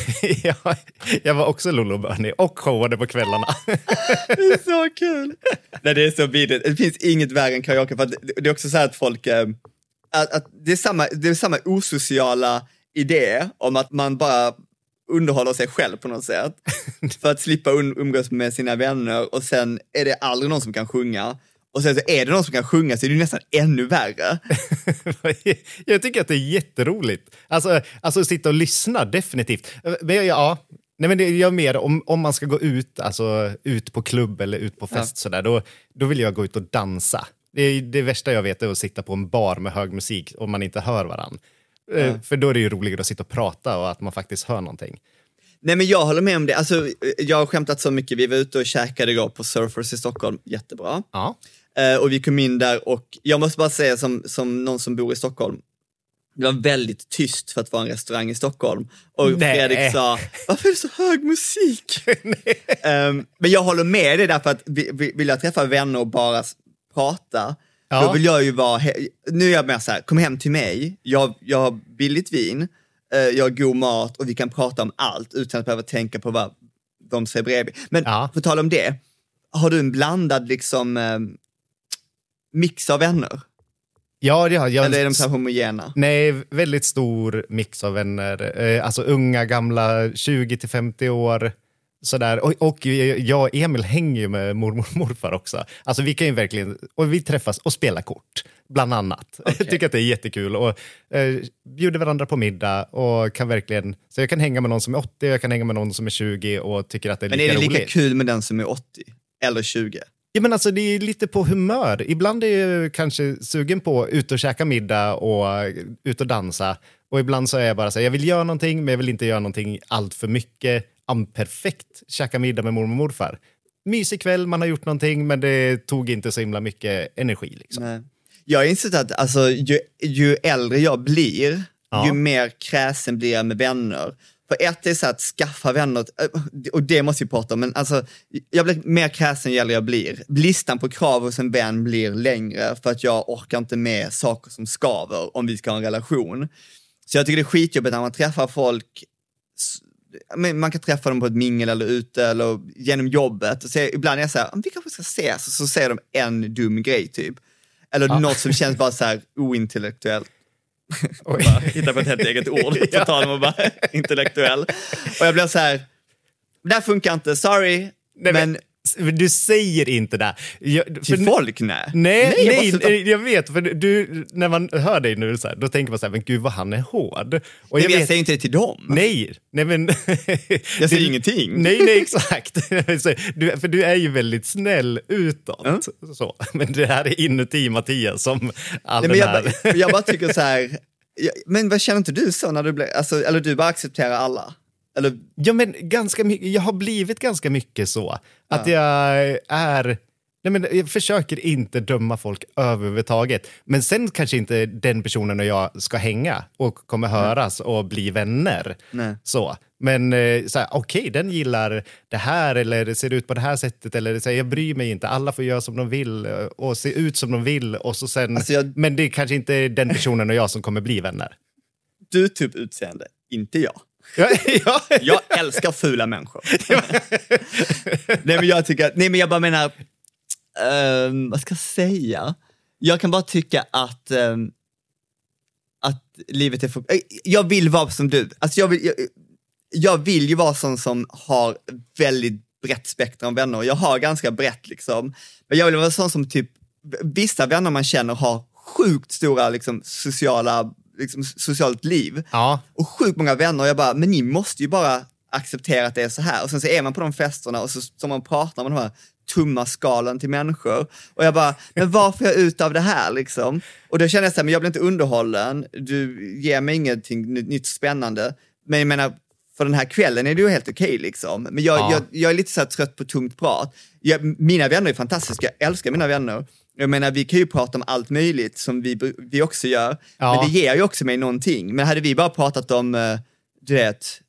Speaker 2: ja, jag var också Lollo och Bernie och showade på kvällarna.
Speaker 1: Det är så kul! Nej, det är så vidrigt. Det finns inget värre än karaoke. För det är också så här att folk, eh, att, att det, är samma, det är samma osociala idé om att man bara underhåller sig själv på något sätt. för att slippa um, umgås med sina vänner och sen är det aldrig någon som kan sjunga. Och sen så är det någon som kan sjunga så är det nästan ännu värre.
Speaker 2: jag tycker att det är jätteroligt. Alltså, alltså sitta och lyssna, definitivt. Men ja, nej men det, jag mer om, om man ska gå ut, alltså ut på klubb eller ut på fest
Speaker 1: Ja.
Speaker 2: sådär, då, då vill jag gå ut och dansa. Det, det värsta jag vet är att sitta på en bar med hög musik om man inte hör varandra. För då är det ju roligare att sitta och prata och att man faktiskt hör någonting.
Speaker 1: Nej men jag håller med om det. Alltså, jag har skämtat så mycket. Vi var ute och käkade igår på Surfers i Stockholm. Jättebra.
Speaker 2: Ja.
Speaker 1: Eh, och vi kom in där och jag måste bara säga som, som någon som bor i Stockholm. Det var väldigt tyst för att vara en restaurang i Stockholm. Och
Speaker 2: Nej.
Speaker 1: Fredrik sa, varför är det så hög musik? Ehm, men jag håller med dig därför att vi- vi- vill jag träffa vänner och bara prata,
Speaker 2: Ja.
Speaker 1: då vill jag ju vara, nu är jag mer så här, kom hem till mig, jag, jag har billigt vin, eh, jag har god mat och vi kan prata om allt utan att behöva tänka på vad de säger bredvid. Men
Speaker 2: Ja.
Speaker 1: på tal om det, har du en blandad liksom eh, mix av vänner?
Speaker 2: Ja, ja, jag,
Speaker 1: Eller är de så homogena?
Speaker 2: Nej, väldigt stor mix av vänner. Eh, alltså unga, gamla, 20 till 50 år. Sådär. Och, och jag och Emil hänger ju med mormor och morfar också. Alltså vi kan ju verkligen, och vi träffas och spelar kort, bland annat. Jag tycker att det är jättekul och eh, bjuder varandra på middag och kan verkligen, så jag kan hänga med någon som är 80, jag kan hänga med någon som är 20 och tycker att det är
Speaker 1: Men
Speaker 2: lika
Speaker 1: är det lika
Speaker 2: roligt.
Speaker 1: kul med den som är 80? Eller 20?
Speaker 2: Ja, men alltså, det är lite på humör. Ibland är jag kanske sugen på att ut och käka middag och ut och dansa. Och ibland så är jag bara så här, jag vill göra någonting, men jag vill inte göra någonting allt för mycket. Perfekt käka middag med mormor och morfar. Mysig kväll, man har gjort någonting, men det tog inte så himla mycket energi. Liksom.
Speaker 1: Nej. Jag har insett att alltså, ju, ju äldre jag blir,
Speaker 2: Ja.
Speaker 1: ju mer kräsen blir jag med vänner. För ett är så att skaffa vänner, äh, och det måste vi prata om, men alltså, jag blir mer kräsen ju äldre jag blir. Listan på krav hos en vän blir längre för att jag orkar inte med saker som skaver om vi ska ha en relation. Så jag tycker det är skitjobbigt när man träffar folk man kan träffa dem på ett mingel eller ute eller genom jobbet. Och så, ibland är jag så här, "Ah, vi kanske ska ses, och så säger de en dum grej typ. Eller något som känns bara så här ointellektuellt. Hitta på ett helt eget ord, på tal om att vara intellektuell. Och jag blir så här, det här funkar inte, sorry.
Speaker 2: Nej,
Speaker 1: men,
Speaker 2: men du säger inte det. Jag,
Speaker 1: till
Speaker 2: för-
Speaker 1: folk, nej.
Speaker 2: Nej,
Speaker 1: jag
Speaker 2: nej,
Speaker 1: slutar-
Speaker 2: nej, jag vet. För du, när man hör dig nu, så här, då tänker man så här, men gud vad han är hård. Och
Speaker 1: Nej, men jag säger inte det till dem.
Speaker 2: Nej, nej men...
Speaker 1: Jag säger
Speaker 2: Du-
Speaker 1: ingenting.
Speaker 2: Nej, nej, exakt. Du, för du är ju väldigt snäll utåt. Så. Men det här är inuti Mattias som all
Speaker 1: Nej, men
Speaker 2: den
Speaker 1: jag, bara- jag bara tycker så här, jag, men vad känner inte du så när du blir, alltså, eller du bara accepterar alla? Eller,
Speaker 2: Ja, men ganska mycket, jag har blivit ganska mycket så. Att jag är... Nej, men jag försöker inte döma folk överhuvudtaget. Men sen kanske inte den personen och jag ska hänga och kommer höras och bli vänner.
Speaker 1: Nej.
Speaker 2: Så. Men eh, så här, okej, den gillar det här eller det ser ut på det här sättet. Eller så här, jag bryr mig inte, alla får göra som de vill eh, och se ut som de vill. Och så sen,
Speaker 1: Alltså, jag-
Speaker 2: Men det är kanske inte den personen och jag som kommer bli vänner.
Speaker 1: du typ utseende, inte jag.
Speaker 2: Ja, ja.
Speaker 1: Jag älskar fula människor. nej men jag tycker, nej men jag bara menar, um, vad ska jag säga? Jag kan bara tycka att, um, att livet är för, eh, jag vill vara som du. Alltså jag vill, jag, jag vill ju vara sån som har väldigt brett spektrum av vänner. Jag har ganska brett liksom. Men jag vill vara sån som typ, vissa vänner man känner har sjukt stora liksom, sociala, liksom, socialt liv
Speaker 2: ja.
Speaker 1: och sjukt många vänner och jag bara, men ni måste ju bara acceptera att det är så här. Och sen så är man på de festerna och så står man och pratar med de här tumma skalen till människor. Och jag bara, men vad får jag ut av det här liksom? Och då känner jag så här, men jag blir inte underhållen, du ger mig ingenting ny- nytt spännande. Men jag menar, för den här kvällen är det ju helt okej liksom. Men jag,
Speaker 2: Ja.
Speaker 1: jag, jag är lite så trött på tomt prat. Jag, mina vänner är fantastiska, jag älskar mina vänner. Jag menar, vi kan ju prata om allt möjligt som vi, vi också gör.
Speaker 2: Ja.
Speaker 1: Men det ger ju också mig någonting. Men hade vi bara pratat om, eh, du vet,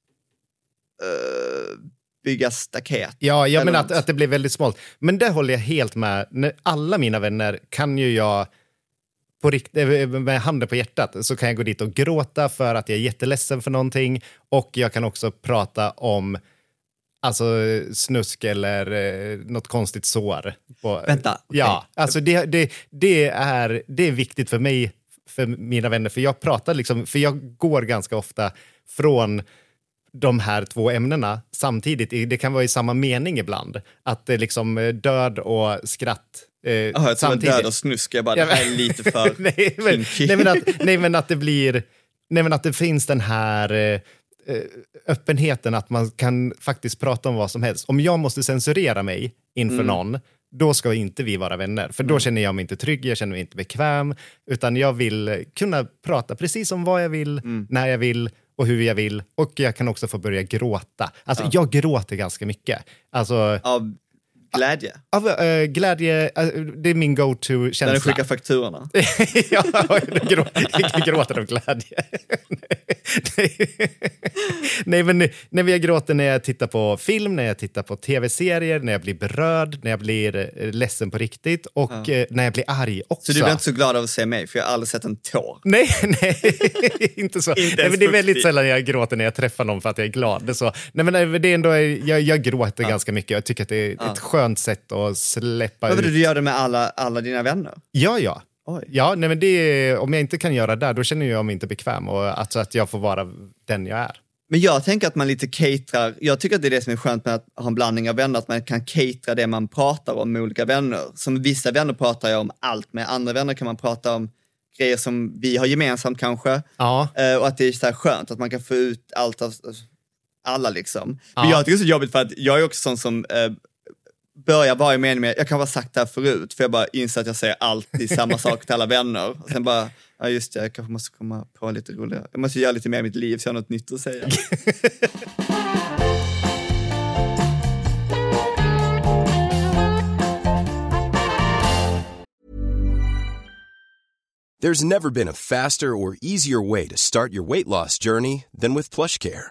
Speaker 1: eh, bygga staket.
Speaker 2: Ja, jag menar att, att det blir väldigt smalt. Men det håller jag helt med. Alla mina vänner kan ju jag på rikt- eh, med handen på hjärtat så kan jag gå dit och gråta för att jag är jätteledsen för någonting och jag kan också prata om alltså snusk eller eh, något konstigt sår. På,
Speaker 1: Vänta, okej.
Speaker 2: Ja, alltså det, det, det, är, det är viktigt för mig för mina vänner, för jag pratar liksom, för jag går ganska ofta från de här två ämnena samtidigt. Det kan vara i samma mening ibland. Att det är liksom eh, död och skratt eh,
Speaker 1: Jaha, jag
Speaker 2: samtidigt.
Speaker 1: död och snusk, jag bara, det här är lite för
Speaker 2: nej, men, nej, men att, nej, men att det blir... Nej, men att det finns den här eh, eh, öppenheten att man kan faktiskt prata om vad som helst. Om jag måste censurera mig inför
Speaker 1: Mm.
Speaker 2: någon, då ska inte vi vara vänner. För då känner jag mig inte trygg, jag känner mig inte bekväm. Utan jag vill eh, kunna prata precis om vad jag vill,
Speaker 1: Mm.
Speaker 2: när jag vill och hur jag vill. Och jag kan också få börja gråta. Alltså, jag gråter ganska mycket. Alltså,
Speaker 1: av glädje.
Speaker 2: av eh, glädje, eh, det är min
Speaker 1: När
Speaker 2: go-to-känsla.
Speaker 1: du skickar fakturorna.
Speaker 2: ja, jag grå- jag gråter av glädje. nej. nej, men när jag gråter när jag tittar på film, när jag tittar på tv-serier, när jag blir berörd, när jag blir eh, ledsen på riktigt och eh, när jag blir arg också.
Speaker 1: Så du blir inte så glad av att se mig, för jag har aldrig sett en tår.
Speaker 2: Nej, nej, inte så. nej,
Speaker 1: ens
Speaker 2: men det är väldigt sällan jag gråter när jag träffar någon för att jag är glad. Det är så. Nej, men det är ändå, jag, jag gråter ganska mycket. Jag tycker att det är ett skönt sätt att släppa
Speaker 1: Varför
Speaker 2: ut.
Speaker 1: du gör det med alla, alla dina vänner?
Speaker 2: Ja, ja.
Speaker 1: Oj.
Speaker 2: Ja, nej, men det om jag inte kan göra det, då känner jag mig inte bekväm och alltså att jag får vara den jag är.
Speaker 1: Men jag tänker att man lite caterar, jag tycker att det är det som är skönt med att ha en blandning av vänner, att man kan catera det man pratar om med olika vänner. Som vissa vänner pratar jag om allt med, andra vänner kan man prata om grejer som vi har gemensamt kanske.
Speaker 2: Ja,
Speaker 1: Eh, och att det är så här skönt att man kan få ut allt av alla liksom.
Speaker 2: Ja.
Speaker 1: Men jag tycker det är så jobbigt för att jag är också sån som eh, börjar varje mening med, jag kan ha sagt det här förut, för jag bara inser att jag säger alltid samma sak till alla vänner. Och sen bara, ja just det, jag kanske måste komma på lite roligare. Jag måste göra lite mer i mitt liv så jag har något nytt att säga.
Speaker 4: There's never been a faster or easier way to start your weight loss journey than with PlushCare.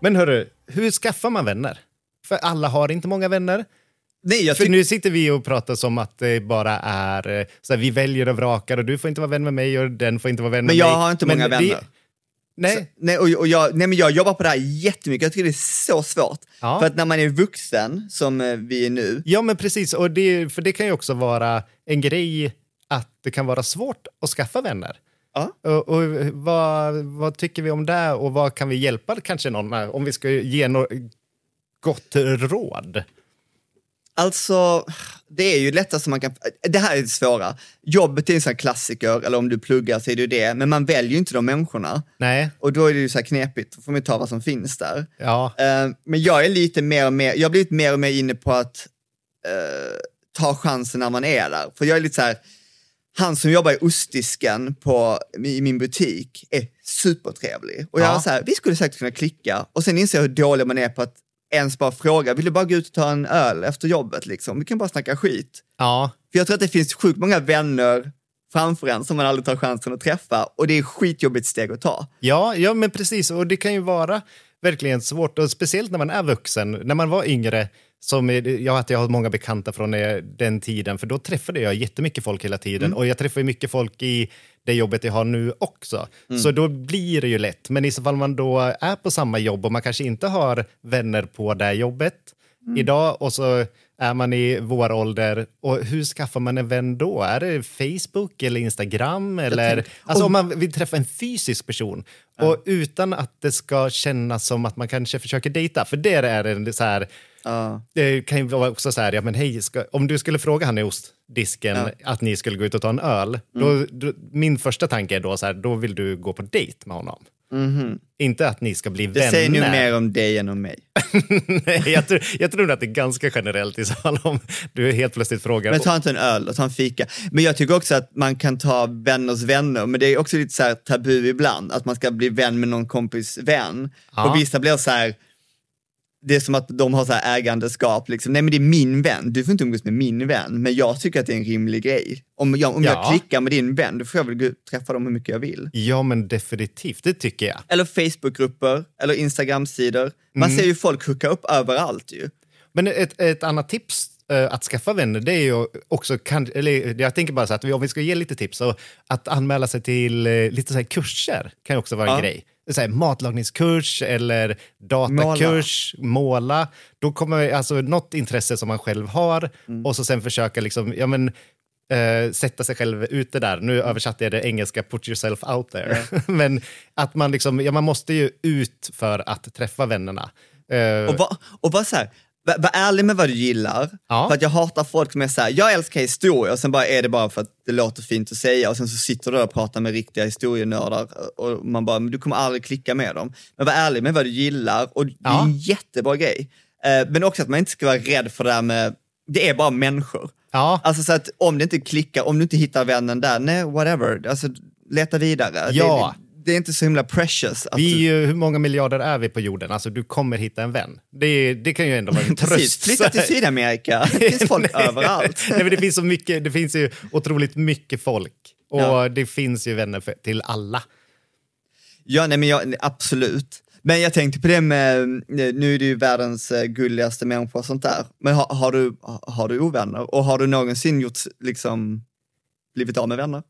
Speaker 2: Men hörru, hur skaffar man vänner? För alla har inte många vänner.
Speaker 1: Nej, jag
Speaker 2: För nu sitter vi och pratar som att det bara är eh, så här, vi väljer och vrakar och du får inte vara vän med mig och den får inte vara vän
Speaker 1: Men
Speaker 2: med
Speaker 1: jag
Speaker 2: mig.
Speaker 1: har inte många
Speaker 2: det-
Speaker 1: vänner.
Speaker 2: Nej,
Speaker 1: Nej, och, och jag, nej men jag jobbar på det här jättemycket, jag tycker det är så svårt.
Speaker 2: Ja.
Speaker 1: För att när man är vuxen, som eh, vi är nu,
Speaker 2: ja men precis. Och det, för det kan ju också vara en grej att det kan vara svårt att skaffa vänner.
Speaker 1: Ja.
Speaker 2: Och, och vad, vad tycker vi om det och vad kan vi hjälpa kanske någon med om vi ska ge något gott råd?
Speaker 1: Alltså, det är ju lättast som man kan... Det här är det svåra. Jobbet är en klassiker, eller om du pluggar så är det ju det, men man väljer ju inte de människorna.
Speaker 2: Nej,
Speaker 1: Och då är det ju så här knepigt, då får man ta vad som finns där.
Speaker 2: ja,
Speaker 1: Eh, men jag är lite mer och mer, jag har blivit mer och mer inne på att eh, ta chansen när man är där. För jag är lite så här, han som jobbar i ostdisken på, i min butik är supertrevlig. Och jag
Speaker 2: Ja.
Speaker 1: var så här, vi skulle säkert kunna klicka. Och sen inser jag hur dålig man är på att ens bara fråga, vill du bara gå ut och ta en öl efter jobbet liksom? Vi kan bara snacka skit.
Speaker 2: ja,
Speaker 1: För jag tror att det finns sjukt många vänner framför en som man aldrig tar chansen att träffa och det är ett skitjobbigt steg att ta.
Speaker 2: Ja, ja, men precis. Och det kan ju vara verkligen svårt, och speciellt när man är vuxen. När man var yngre, som jag, att jag har många bekanta från eh, den tiden, för då träffade jag jättemycket folk hela tiden. Och jag träffar mycket folk i det jobbet jag har nu också. Så då blir det ju lätt. Men i så fall man då är på samma jobb och man kanske inte har vänner på det jobbet idag och så är man i vår ålder. Och hur skaffar man en vän då? Är det Facebook eller Instagram? Eller, alltså om man vill träffa en fysisk person och utan att det ska kännas som att man kanske försöker dejta. För det är en så här,
Speaker 1: Ja.
Speaker 2: det kan ju vara också så här, ja men hej, ska, om du skulle fråga han i ostdisken att ni skulle gå ut och ta en öl, då, då, min första tanke är då så här, då vill du gå på dejt med honom. Inte att ni ska bli.
Speaker 1: Det
Speaker 2: vänner.
Speaker 1: säger nog mer om dig än om mig.
Speaker 2: Nej, jag, tror, jag tror att det är ganska generellt i så fall om du helt plötsligt frågar.
Speaker 1: Men ta inte en öl och ta en fika. Men jag tycker också att man kan ta vänners vänner, men det är också lite så här tabu ibland, att man ska bli vän med någon kompis vän.
Speaker 2: Ja.
Speaker 1: Och vissa blir så här, det är som att de har så här ägandeskap, liksom. nej men det är min vän, du får inte umgås med min vän, men jag tycker att det är en rimlig grej. Om jag, om
Speaker 2: Ja.
Speaker 1: jag klickar med din vän, då får jag väl gå ut och träffa dem hur mycket jag vill.
Speaker 2: Ja, men definitivt. Det tycker jag.
Speaker 1: Eller Facebookgrupper, eller Instagramsidor. Man
Speaker 2: Mm.
Speaker 1: ser ju folk hooka upp överallt ju.
Speaker 2: Men ett, ett annat tips att skaffa vänner, det är ju också, kan, eller jag tänker bara så att om vi ska ge lite tips, så att anmäla sig till eh, lite så här kurser kan ju också vara en
Speaker 1: Ja.
Speaker 2: grej. Så här, matlagningskurs eller datakurs, måla. Då kommer alltså något intresse som man själv har
Speaker 1: Mm.
Speaker 2: och så sen försöka liksom, ja men, eh, sätta sig själv ute där. Nu översatte jag det engelska, put yourself out there. men att man liksom, ja man måste ju ut för att träffa vännerna. Eh,
Speaker 1: Och var, och var så här, var, var ärlig med vad du gillar.
Speaker 2: Ja.
Speaker 1: För att jag hatar folk som är så här, jag älskar historia och sen bara är det bara för att det låter fint att säga och sen så sitter du där och pratar med riktiga historienördar och man bara, du kommer aldrig klicka med dem. Men var ärlig med vad du gillar och det är en jättebra grej. Eh, men också att man inte ska vara rädd för det där med, det är bara människor.
Speaker 2: ja.
Speaker 1: Alltså så att om det inte klickar, om du inte hittar vännen där, nej whatever, alltså leta vidare.
Speaker 2: Ja.
Speaker 1: Det, det är inte så himla precious. Att
Speaker 2: Vi, hur många miljarder är vi på jorden? Alltså du kommer hitta en vän. Det, det kan ju ändå vara en
Speaker 1: precis,
Speaker 2: tröst.
Speaker 1: flytta till Sydamerika, det finns folk överallt.
Speaker 2: Nej, men det finns så mycket, det finns ju otroligt mycket folk. Och
Speaker 1: Ja.
Speaker 2: det finns ju vänner för, till alla.
Speaker 1: Ja, nej men jag, absolut. Men jag tänkte på det med, nu är du ju världens eh, gulligaste människa och sånt där. Men har, har, du, har du ovänner? Och har du någonsin gjort, liksom, blivit av med vänner?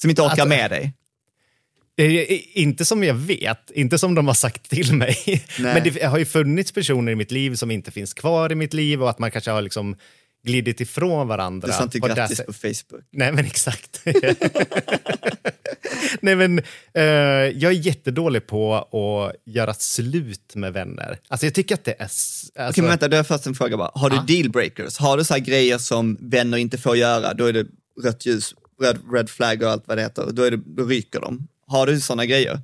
Speaker 1: Som inte orkar
Speaker 2: Alltså-
Speaker 1: med dig?
Speaker 2: Eh, Inte som jag vet, inte som de har sagt till mig.
Speaker 1: Nej.
Speaker 2: Men det har ju funnits personer i mitt liv som inte finns kvar i mitt liv och att man kanske har liksom glidit ifrån varandra.
Speaker 1: Du sa inte grattis på Facebook.
Speaker 2: Nej, men exakt. Nej, men eh, jag är jättedålig på att göra slut med vänner. Alltså jag tycker att det är... Alltså,
Speaker 1: Okej, men vänta, då har jag först en fråga bara. Har du
Speaker 2: Ja.
Speaker 1: dealbreakers? Har du så här grejer som vänner inte får göra? Då är det rött ljus, red, red flag och allt vad det heter. Då, är det, då ryker de. Har du sådana grejer?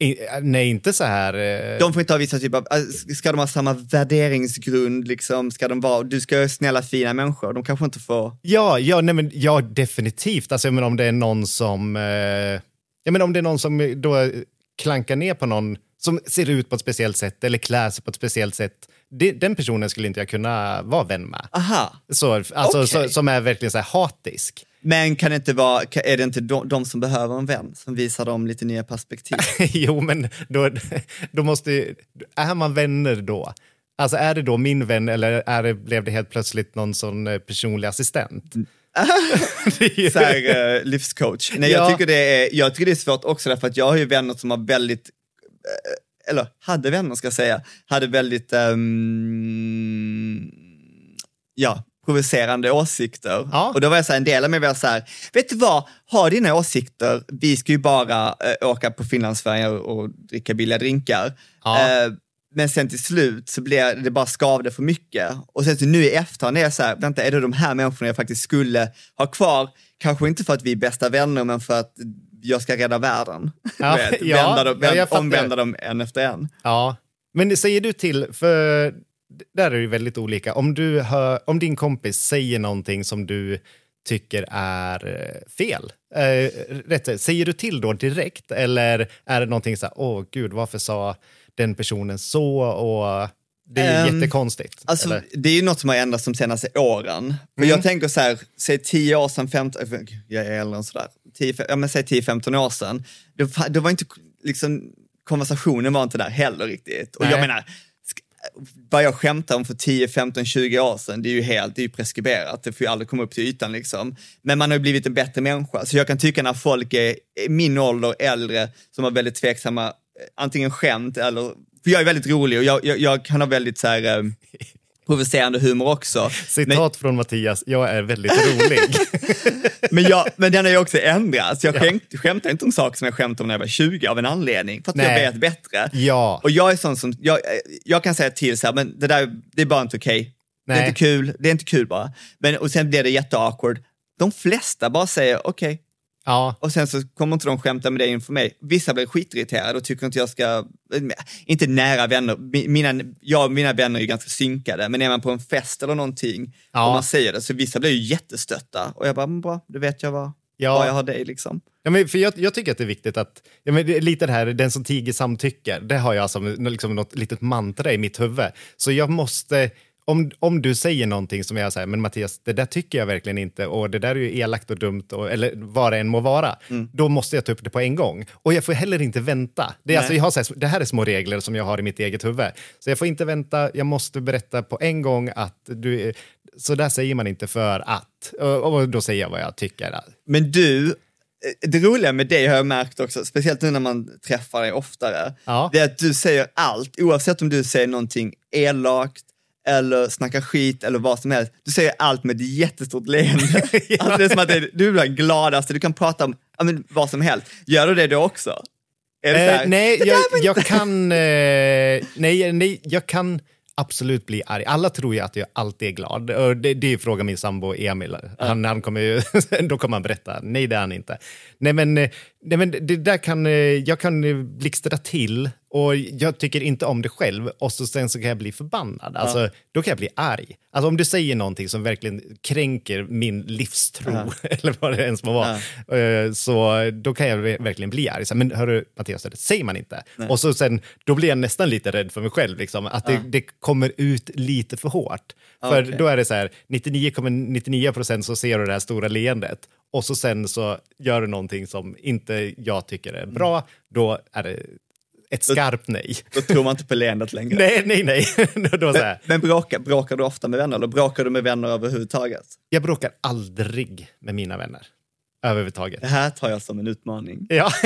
Speaker 2: i, nej, inte så här... eh,
Speaker 1: De får inte ha vissa typer av, alltså, ska de ha samma värderingsgrund liksom? Ska de vara, du ska ha snälla fina människor, de kanske inte får...
Speaker 2: Ja, ja, nej, men, ja definitivt. Alltså, menar, om det är någon som... Eh, jag menar, om det är någon som då klankar ner på någon som ser ut på ett speciellt sätt eller klär sig på ett speciellt sätt. Det, den personen skulle inte jag kunna vara vän med.
Speaker 1: Aha,
Speaker 2: Så, alltså,
Speaker 1: Okej.
Speaker 2: så, som är verkligen så här hatisk.
Speaker 1: Men kan det inte vara, är det inte de, de som behöver en vän som visar dem lite nya perspektiv?
Speaker 2: jo, men då, då måste Är man vänner då? Alltså är det då min vän eller är det, blev det helt plötsligt någon sån eh, personlig assistent? Ju-
Speaker 1: så här, eh, livscoach. Nej,
Speaker 2: Ja.
Speaker 1: jag, tycker det är, jag tycker det är svårt också därför att jag har ju vänner som har väldigt, eh, eller hade vänner ska jag säga, hade väldigt, ehm, ja, provocerande åsikter.
Speaker 2: Ja.
Speaker 1: Och då var jag så här, en del av mig var så här, vet du vad, ha dina åsikter, vi ska ju bara eh, åka på Finlandsfärja och, och dricka billiga drinkar.
Speaker 2: Ja.
Speaker 1: Eh, men sen till slut så blev det bara skavde för mycket. Och sen så nu i efterhand är jag så här, vänta, är det de här människorna jag faktiskt skulle ha kvar? Kanske inte för att vi är bästa vänner, men för att jag ska rädda världen.
Speaker 2: Ja,
Speaker 1: vända dem,
Speaker 2: ja, jag
Speaker 1: vänd, omvända dem en efter en.
Speaker 2: Ja, men säger du till, för där är det väldigt olika. Om, du hör, om din kompis säger någonting som du tycker är eh, fel, eh, rätt, säger du till då direkt eller är det någonting så här, åh gud, varför sa den personen så och det är
Speaker 1: Ehm,
Speaker 2: jättekonstigt?
Speaker 1: Alltså,
Speaker 2: eller?
Speaker 1: det är ju något som har ändrats de senaste åren. För jag tänker så här, säg 10 år sedan, 15, äh, jag är äldre än sådär, 10, ja, men säg 10-15 år sedan, då, då var inte, liksom, konversationen var inte där heller riktigt. Och jag
Speaker 2: Nej.
Speaker 1: menar, sk- vad jag skämtade om för 10, 15, 20 år sedan, det är ju helt, det är ju preskriberat, det får ju aldrig komma upp till ytan liksom. Men man har ju blivit en bättre människa, så jag kan tycka när folk är i min ålder, äldre, som har väldigt tveksamma, eh, antingen skämt eller, för jag är väldigt rolig och jag, jag, jag kan ha väldigt så här, eh, provocerande humor också.
Speaker 2: Citat från Mattias, jag är väldigt rolig.
Speaker 1: Men, jag, men den har ju också ändrats. Jag skämt, skämtar inte om saker som jag skämtade om när jag var 20 av en anledning, för att
Speaker 2: Nej.
Speaker 1: jag vet bättre.
Speaker 2: ja,
Speaker 1: Och jag är sån som, jag, jag kan säga till så här, men det där, det är bara inte okej. Det är inte kul, det är inte kul bara. Men, och sen blir det jätteawkward. De flesta bara säger okej.
Speaker 2: Ja,
Speaker 1: Och sen så kommer inte de skämta med det inför mig. Vissa blir skitirriterade och tycker inte jag ska, inte nära vänner, Mi- mina, jag och mina vänner är ju ganska synkade, men är man på en fest eller någonting
Speaker 2: Ja.
Speaker 1: och man säger det, så vissa blir ju jättestötta. Och jag bara, bra, då vet jag vad,
Speaker 2: Ja.
Speaker 1: vad jag har dig liksom.
Speaker 2: Ja, men för jag, jag tycker att det är viktigt att, ja, men lite det här, den som tiger samtycker, det har jag som liksom något litet mantra i mitt huvud. Så jag måste, om, om du säger någonting som jag säger, men Mattias, det där tycker jag verkligen inte och det där är ju elakt och dumt, och, eller vad det än må vara, då måste jag ta upp det på en gång. Och jag får heller inte vänta. Det, är alltså, jag har så här, det här är små regler som jag har i mitt eget huvud. Så jag får inte vänta, jag måste berätta på en gång att du, så där säger man inte för att, och, och då säger jag vad jag tycker.
Speaker 1: Men du, eh, det roliga med dig har jag märkt också, speciellt nu när man träffar dig oftare,
Speaker 2: Ja.
Speaker 1: det är att du säger allt, oavsett om du säger någonting elakt, eller snackar skit eller vad som helst. Du säger allt med ett jättestort leende. alltså det är som att är, du är den gladaste, du kan prata om ja, men, vad som helst. Gör du det då också? Är det
Speaker 2: Eh, nej,
Speaker 1: "Det där
Speaker 2: jag,
Speaker 1: var inte-"
Speaker 2: jag kan... Eh, nej, nej, jag kan absolut bli arg. Alla tror ju att jag alltid är glad. Och det, det är fråga min sambo Emil. Han, han kommer ju, då kommer han berätta. Nej, det är han inte. Nej, men, eh, nej, men det där kan... eh, Jag kan eh, blixtra till och jag tycker inte om det själv och så sen så kan jag bli förbannad. Alltså, Då kan jag bli arg. Alltså om du säger någonting som verkligen kränker min livstro, eller vad det ens må vara, eh, så då kan jag ver- verkligen bli arg. Så, men hörru, Mattias, det säger man inte. Och så sen, då blir jag nästan lite rädd för mig själv, liksom, att det, det kommer ut lite för hårt. För
Speaker 1: Okej.
Speaker 2: då är det så här, 99,99 procent så ser du det här stora leendet och så sen så gör du någonting som inte jag tycker är bra, då är det ett skarpt nej.
Speaker 1: Då tror man inte på leendet längre.
Speaker 2: Nej, nej, nej. Då- så här.
Speaker 1: Men bråkar, bråkar du ofta med vänner eller bråkar du med vänner överhuvudtaget?
Speaker 2: Jag bråkar aldrig med mina vänner. Överhuvudtaget.
Speaker 1: Det här tar jag som en utmaning.
Speaker 2: Ja.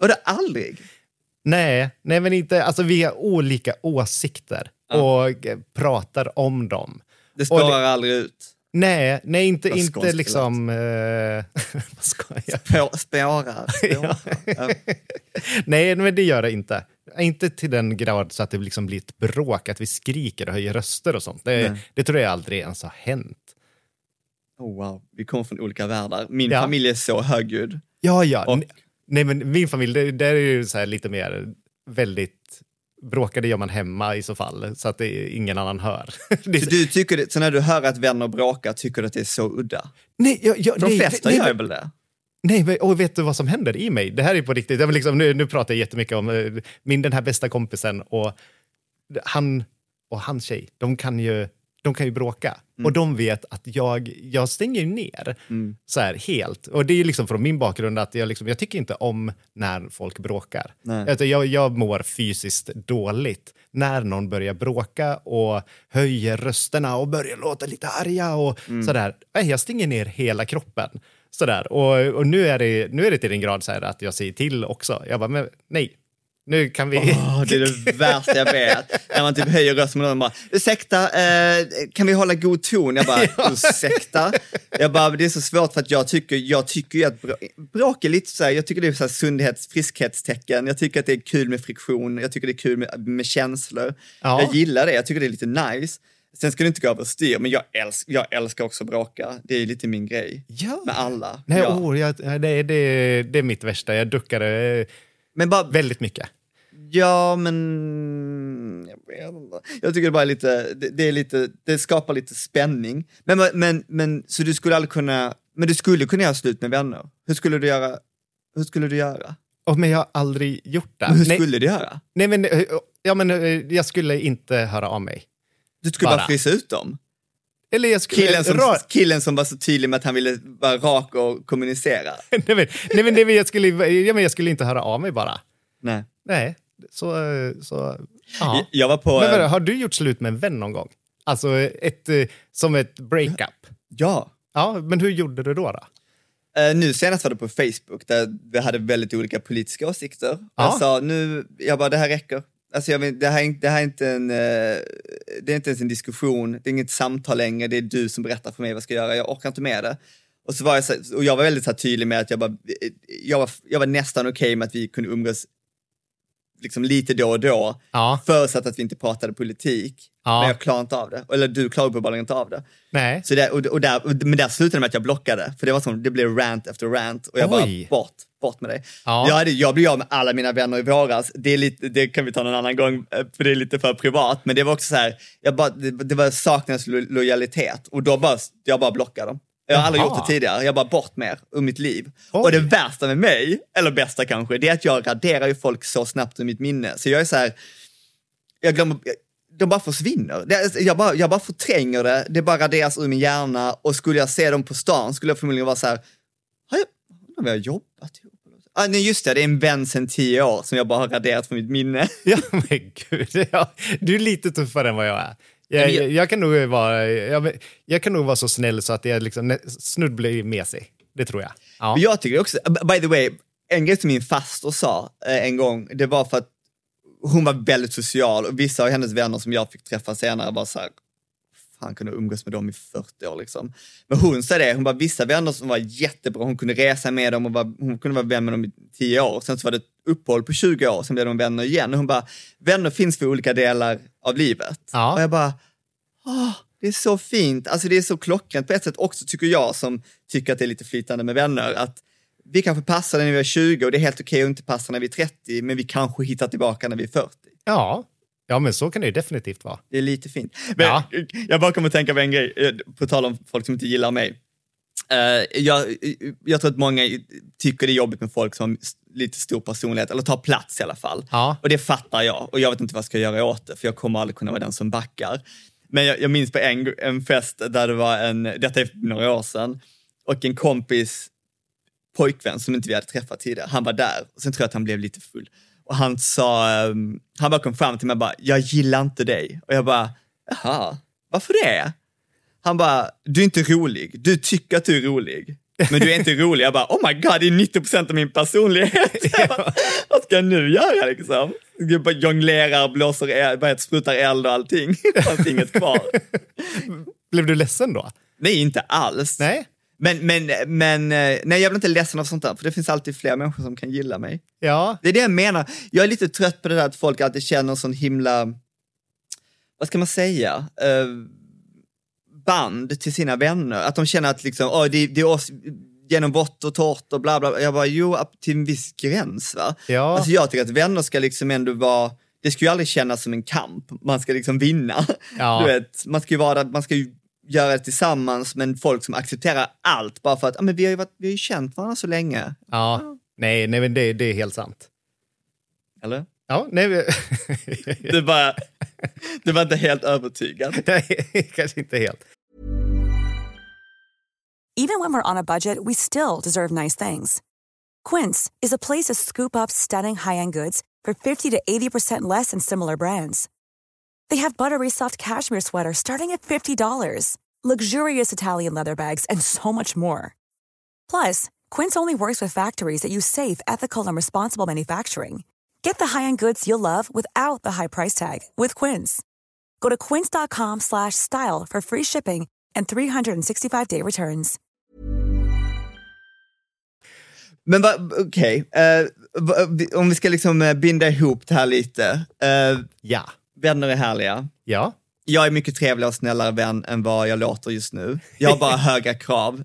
Speaker 1: Och det aldrig?
Speaker 2: nej, nej, men inte. Alltså, vi har olika åsikter och eh, pratar om dem.
Speaker 1: Det
Speaker 2: Och
Speaker 1: spårar aldrig ut.
Speaker 2: Nej, nej inte, inte liksom... Eh, vad ska jag?
Speaker 1: Spå- Spårar. spårar. Ja.
Speaker 2: Nej, men det gör det inte. Inte till den grad så att det liksom blir ett bråk, att vi skriker och höjer röster och sånt. Det, det tror jag aldrig ens har hänt.
Speaker 1: Oh, wow, vi kommer från olika världar. Min
Speaker 2: Ja.
Speaker 1: familj är så högljudd.
Speaker 2: Ja, ja.
Speaker 1: Och-
Speaker 2: Nej, men min familj, det, där är ju så här lite mer väldigt... Bråkade gör man hemma i så fall, så att det, ingen annan hör. Det
Speaker 1: Så, du tycker det, så när du hör att vänner bråkar, tycker du att det är så udda?
Speaker 2: nej, jag, jag,
Speaker 1: De
Speaker 2: nej,
Speaker 1: flesta
Speaker 2: nej,
Speaker 1: gör väl det?
Speaker 2: Nej, men, och vet du vad som händer i mig? Det här är på riktigt. Jag liksom, nu, nu pratar jag jättemycket om eh, min, den här bästa kompisen och han och hans tjej. De kan ju, de kan ju bråka och de vet att jag, jag stänger ner så här helt. Och det är liksom från min bakgrund att jag, liksom, jag tycker inte om när folk bråkar.
Speaker 1: Nej.
Speaker 2: Jag, jag mår fysiskt dåligt när någon börjar bråka och höjer rösterna och börjar låta lite arga och sådär. Nej, Jag stänger ner hela kroppen. Sådär. Och, och nu, är det, nu är det till den grad så att jag säger till också. Jag bara, men nej, nu kan vi...
Speaker 1: Åh, det är det värsta jag vet. När man typ höjer rösten med någon och bara, ursäkta, eh, kan vi hålla god ton? Jag bara, ursäkta? Jag bara, det är så svårt för att jag tycker, jag tycker ju att bråk är lite så här, jag tycker det är så här sundhets, friskhetstecken. Jag tycker att det är kul med friktion, jag tycker det är kul med, med känslor.
Speaker 2: Ja.
Speaker 1: Jag gillar det, jag tycker det är lite nice. Sen ska det inte gå överstyr, men jag, älsk, jag älskar också att bråka. Det är lite min grej.
Speaker 2: Ja.
Speaker 1: Med alla.
Speaker 2: Nej,
Speaker 1: ja.
Speaker 2: oh, jag, det, det, det är mitt värsta. Jag duckar eh,
Speaker 1: Men bara,
Speaker 2: väldigt mycket.
Speaker 1: Ja, men... Jag, vet inte. jag tycker det bara är lite, det, det är lite, det skapar lite spänning. Men, men, men, så du skulle aldrig kunna, men du skulle kunna göra slut med vänner? Hur skulle du göra? Hur skulle du göra?
Speaker 2: Oh, men jag har aldrig gjort det.
Speaker 1: Men hur
Speaker 2: nej,
Speaker 1: skulle du göra?
Speaker 2: nej, men, eh, ja, men eh, jag skulle inte höra av mig.
Speaker 1: Du skulle bara,
Speaker 2: Bara.
Speaker 1: frysa ut dem?
Speaker 2: Eller jag skulle...
Speaker 1: Killen som,
Speaker 2: ra-
Speaker 1: killen som var så tydlig med att han ville vara rak och kommunicera?
Speaker 2: nej, men, nej, men, nej, men jag, skulle, ja, men jag skulle inte höra av mig bara.
Speaker 1: Nej.
Speaker 2: Nej, så... eh, så ja.
Speaker 1: Jag var på...
Speaker 2: Men
Speaker 1: eh,
Speaker 2: vadå, har du gjort slut med en vän någon gång? Alltså ett, eh, som ett breakup?
Speaker 1: ja.
Speaker 2: Ja, men hur gjorde du då? då?
Speaker 1: Eh, nu senast var det på Facebook där vi hade väldigt olika politiska åsikter.
Speaker 2: Ja.
Speaker 1: Jag sa nu, jag bara det här räcker. Alltså jag vet, det, här, är inte- det här är inte en, eh, det är inte ens en diskussion, det är inget samtal längre, det är du som berättar för mig vad jag ska göra, jag orkar inte med det. Och, så var jag, så, och jag var väldigt så tydlig med att jag, bara, jag, var, jag var nästan okej med att vi kunde umgås liksom lite då och då.
Speaker 2: Ja.
Speaker 1: Förutsatt att vi inte pratade politik.
Speaker 2: Ja.
Speaker 1: Men jag klarar inte av det. Eller du klarar uppenbarligen inte av det.
Speaker 2: Nej.
Speaker 1: Så det, och, och där, men där slutade det med att jag blockade. För det var som, det blev rant efter rant. Och jag
Speaker 2: Oj.
Speaker 1: bara, bort, bort med dig.
Speaker 2: Ja.
Speaker 1: Jag, hade, jag blev av med alla mina vänner i våras. Det, är lite, det kan vi ta någon annan gång, eh, för det är lite för privat. Men det var också så här, jag bara, det, det var saknades lo- lojalitet. Och då bara, jag bara blockade dem. Jag har aldrig gjort det tidigare. Jag bara bort med er ur mitt liv.
Speaker 2: Oj.
Speaker 1: Och det värsta med mig, eller bästa kanske, det är att jag raderar ju folk så snabbt ur mitt minne. Så jag är så här, jag glömmer, de bara försvinner. Jag, bara, jag bara förtränger det, det bara raderas ur min hjärna och skulle jag se dem på stan skulle jag förmodligen vara så här, har jag, har jobbat ihop? Ah, nej just det, det är en vän sedan tio år som jag bara har raderat från mitt minne.
Speaker 2: Ja, men gud. Ja, du är lite tuffare än vad jag är. Jag,
Speaker 3: jag-
Speaker 2: jag, kan nog vara, jag, jag kan nog vara så snäll så att jag liksom snudd blir mesig. Det tror jag. Ja.
Speaker 1: Jag tycker också, by the way, en grej som min faster sa eh, en gång, det var för att hon var väldigt social och vissa av hennes vänner som jag fick träffa senare var så här, fan kunde umgås med dem i 40 år liksom. Men hon sa det, hon var vissa vänner som var jättebra, hon kunde resa med dem och var, hon kunde vara vän med dem i 10 år. Sen så var det ett uppehåll på 20 år, sen blev de vänner igen. Och hon bara, vänner finns för olika delar av livet.
Speaker 2: Ja.
Speaker 1: Och jag bara, åh, det är så fint. Alltså det är så klockrent på ett sätt också tycker jag som tycker att det är lite flytande med vänner. Att vi kanske passar när vi är 20 och det är helt okej att inte passa när vi är 30, men vi kanske hittar tillbaka när vi är 40.
Speaker 2: Ja. Ja, men så kan det ju definitivt vara.
Speaker 1: Det är lite fint. Men
Speaker 2: Ja.
Speaker 1: Jag bara kommer att tänka på en grej, eh, på tal om folk som inte gillar mig. Eh, jag, jag tror att många tycker det är jobbigt med folk som har lite stor personlighet, eller tar plats i alla fall.
Speaker 2: Ja.
Speaker 1: Och det fattar jag, och jag vet inte vad jag ska göra åt det, för jag kommer aldrig kunna vara den som backar. Men jag, jag minns på en, en fest där det var en, detta är några år sedan, och en kompis pojkvän som inte vi hade träffat tidigare, han var där. Och sen tror jag att han blev lite full. Och han sa, ehm, han bara kom fram till mig och bara, jag gillar inte dig. Och jag bara, jaha, varför det? Han bara, du är inte rolig. Du tycker att du är rolig. Men du är inte rolig. Jag bara, oh my god, det är 90% av min personlighet. Bara, Vad ska jag nu göra liksom? Jag bara jonglerar, blåser, eld, sprutar eld och allting. Det fanns inget kvar.
Speaker 2: Blev du ledsen då?
Speaker 1: Nej, inte alls.
Speaker 2: Nej.
Speaker 1: Men, men, men eh, nej, jag blir inte ledsen av sånt där, för det finns alltid fler människor som kan gilla mig.
Speaker 2: Ja.
Speaker 1: Det är det jag menar. Jag är lite trött på det där att folk alltid känner sån himla, vad ska man säga, eh, band till sina vänner. Att de känner att liksom, oh, det, det är oss genom vått och torrt och bla bla. Jag bara, jo, till en viss gräns va.
Speaker 2: Ja.
Speaker 1: Alltså jag tycker att vänner ska liksom ändå vara, det ska ju aldrig kännas som en kamp, man ska liksom vinna.
Speaker 2: Ja.
Speaker 1: Du vet, man ska ju vara där, man ska ju göra det tillsammans, men folk som accepterar allt bara för att, ah, men vi har ju, varit, vi har ju känt varandra så länge.
Speaker 2: Ja. Nej, nej men det, det är helt sant.
Speaker 1: Eller?
Speaker 2: Ja, nej, men-
Speaker 1: Du bara, du var inte helt övertygad.
Speaker 2: nej, kanske inte helt.
Speaker 5: Even when we're on a budget, we still deserve nice things. Quince is a place to scoop up stunning high-end goods for 50 to 80% less than similar brands. They have buttery soft cashmere sweaters starting at $50, luxurious Italian leather bags, and so much more. Plus, Quince only works with factories that use safe, ethical, and responsible manufacturing. Get the high-end goods you'll love without the high price tag with Quince. Go to quince.com slash style for free shipping and 365-day returns.
Speaker 1: Men vad- okej, eh, va- vi- om vi ska liksom eh, binda ihop det här lite. Eh,
Speaker 2: Ja.
Speaker 1: Vänner är härliga.
Speaker 2: Ja.
Speaker 1: Jag är mycket trevligare och snällare vän än vad jag låter just nu. Jag har bara höga krav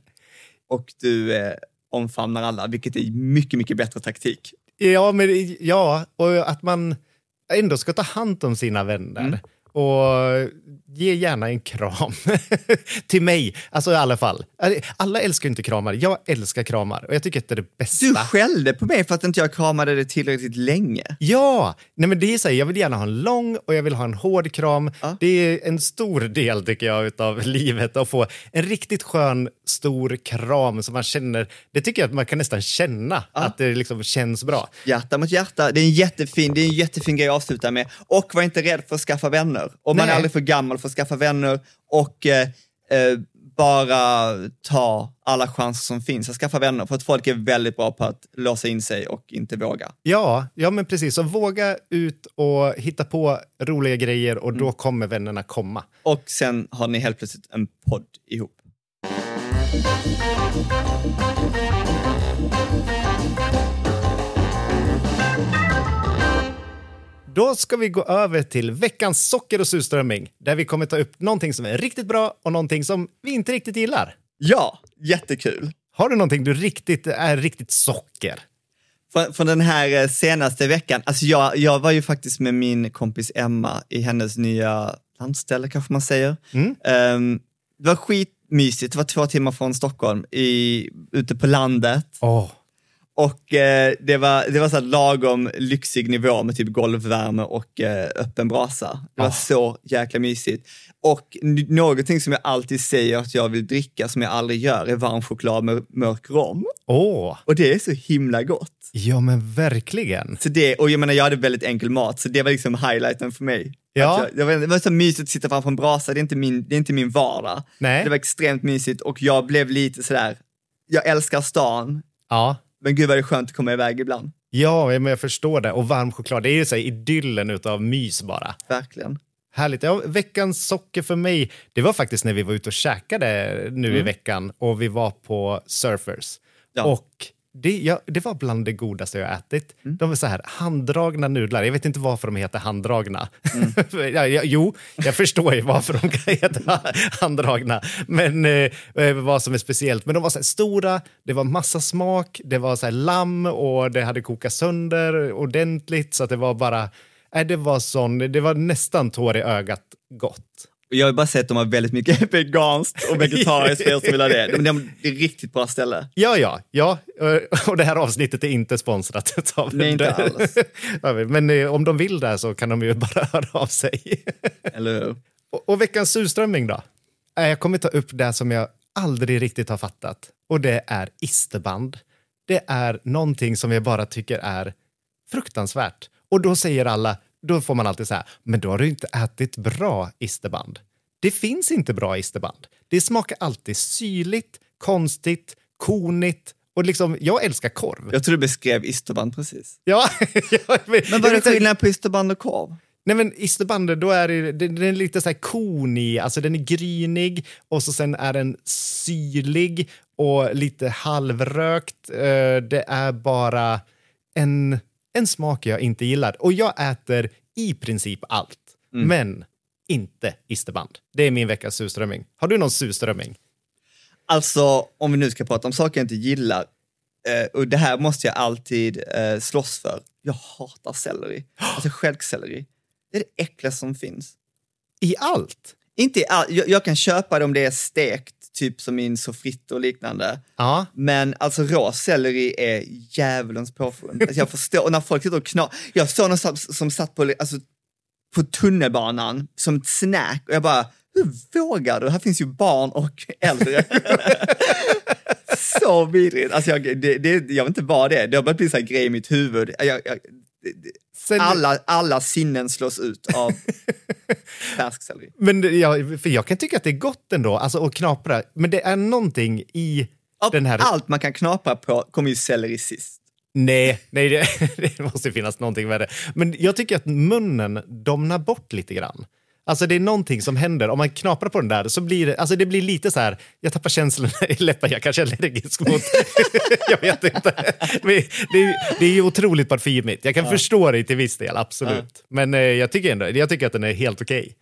Speaker 1: och du eh, omfamnar alla, vilket är mycket, mycket bättre taktik.
Speaker 2: Ja, men, ja, och att man ändå ska ta hand om sina vänner.
Speaker 1: Mm.
Speaker 2: Och ge gärna en kram. Till mig, alltså i alla fall. Alla älskar ju inte kramar. Jag älskar kramar och jag tycker att det är det bästa.
Speaker 1: Du skällde på mig för att inte jag kramade dig tillräckligt länge.
Speaker 2: Ja, nej men det är så här, jag vill gärna ha en lång och jag vill ha en hård kram.
Speaker 1: Ja.
Speaker 2: Det är en stor del tycker jag av livet att få en riktigt skön stor kram som man känner, det tycker jag att man kan nästan känna att det liksom känns bra.
Speaker 1: Hjärta mot hjärta, det är en jättefin, det är en jättefin grej att avsluta med. Och var inte rädd för att skaffa vänner. Och man
Speaker 2: Nej.
Speaker 1: är aldrig för gammal för att skaffa vänner. Och eh, eh, bara ta alla chanser som finns att skaffa vänner. För att folk är väldigt bra på att låsa in sig och inte våga.
Speaker 2: Ja, ja men precis. Så våga ut och hitta på roliga grejer och då kommer vännerna komma.
Speaker 1: Och sen har ni helt plötsligt en podd ihop.
Speaker 2: Då ska vi gå över till veckans socker och surströmming, där vi kommer ta upp någonting som är riktigt bra och någonting som vi inte riktigt gillar.
Speaker 1: Ja, jättekul.
Speaker 2: Har du någonting du riktigt är riktigt socker?
Speaker 1: Från, från den här eh, senaste veckan, alltså jag, jag var ju faktiskt med min kompis Emma i hennes nya landställe kanske man säger.
Speaker 2: Mm.
Speaker 1: Ehm, det var skitmysigt, det var två timmar från Stockholm, i, ute på landet.
Speaker 2: Åh,
Speaker 1: Och eh, det var, det var så lagom lyxig nivå med typ golvvärme och eh, öppen brasa. Det var
Speaker 2: Ah.
Speaker 1: så jäkla mysigt. Och någonting som jag alltid säger att jag vill dricka, som jag aldrig gör, är varm choklad med mörk rom.
Speaker 2: åh,
Speaker 1: Och det är så himla gott.
Speaker 2: ja men verkligen.
Speaker 1: Så det, och jag menar, jag hade väldigt enkel mat, så det var liksom highlighten för mig.
Speaker 2: Ja.
Speaker 1: Jag, vet inte, det var så mysigt att sitta framför en brasa, det är inte min, det är inte min vardag.
Speaker 2: Nej.
Speaker 1: Det var extremt mysigt och jag blev lite sådär, jag älskar stan,
Speaker 2: Ja.
Speaker 1: Men gud vad det är skönt att komma iväg ibland.
Speaker 2: Ja, men jag förstår det. Och varm choklad, det är ju så här idyllen utav mys bara.
Speaker 1: Verkligen.
Speaker 2: Härligt. Ja, veckans socker för mig, det var faktiskt när vi var ute och käkade nu i veckan och vi var på Surfers.
Speaker 1: Ja.
Speaker 2: Och det, ja, det var bland det godaste jag ätit. De var så här handdragna nudlar. Jag vet inte varför de heter handdragna. ja, ja, jo, jag förstår ju varför de kan heta handdragna. Men eh, eh, vad som är speciellt. Men de var så stora, det var massa smak, det var så här lamm och det hade kokat sönder ordentligt så att det var bara Nej, det var sån, det var nästan tår i ögat gott.
Speaker 1: Jag har bara sett att de har väldigt mycket veganskt och vegetariskt för er som vill ha det. Men de, det är ett riktigt bra ställe.
Speaker 2: Ja, ja, ja. eh, Och det här avsnittet är inte sponsrat av
Speaker 1: Nej, inte alls.
Speaker 2: Men eh, om de vill det så kan de ju bara höra av sig.
Speaker 1: Eller hur?
Speaker 2: Och, och veckans surströmming då? Eh, Jag kommer ta upp det som jag aldrig riktigt har fattat. Och det är isterband. Det är någonting som jag bara tycker är fruktansvärt. Och då säger alla, då får man alltid säga, men då har du inte ätit bra isterband. Det finns inte bra isterband. Det smakar alltid syrligt, konstigt, konigt och liksom, jag älskar korv.
Speaker 1: Jag tror du beskrev isterband precis.
Speaker 2: Ja,
Speaker 1: Men vad är det skillnad på isterband och korv?
Speaker 2: Nej men isterband, då är det, den, den är lite så här konig, alltså den är grynig och så sen är den syrlig och lite halvrökt. Eh, Det är bara en, en smak jag inte gillar. Och jag äter i princip allt, men inte isterband. Det är min veckas surströmming. Har du någon surströmming?
Speaker 1: Alltså, om vi nu ska prata om saker jag inte gillar, eh, och det här måste jag alltid eh, slåss för. Jag hatar selleri. Alltså stjälkselleri. Det är det äckligaste som finns.
Speaker 2: I allt?
Speaker 1: Inte i all, jag, jag kan köpa det om det är stekt, typ som i en sofrito och liknande.
Speaker 2: Ja.
Speaker 1: Men alltså rå selleri är djävulens påfund. Alltså jag förstår, och när folk sitter och knar, jag såg någon som, som satt på, alltså, på tunnelbanan som ett snack och jag bara, hur vågar du? Här finns ju barn och äldre. så vidrigt. Alltså jag, det, det, jag vet inte vad det är, det har börjat bli så här grej i mitt huvud. Jag, jag, alla, alla sinnen slås ut av färskselleri.
Speaker 2: Men det- ja, för jag kan tycka att det är gott ändå, alltså att knapra. Men det är någonting i
Speaker 1: Av
Speaker 2: den här...
Speaker 1: allt man kan knapra på kommer ju selleri sist.
Speaker 2: Nej, nej det, det måste finnas någonting värre. Men jag tycker att munnen domnar bort lite grann. Alltså det är någonting som händer. Om man knaprar på den där så blir det, alltså det blir lite så här, jag tappar känslorna i läppen, jag kanske är allergisk mot, jag vet inte. Men Det är, det är ju otroligt parfymigt. Jag kan förstå det till viss del, absolut. Men eh, jag tycker ändå, jag tycker att den är helt okej.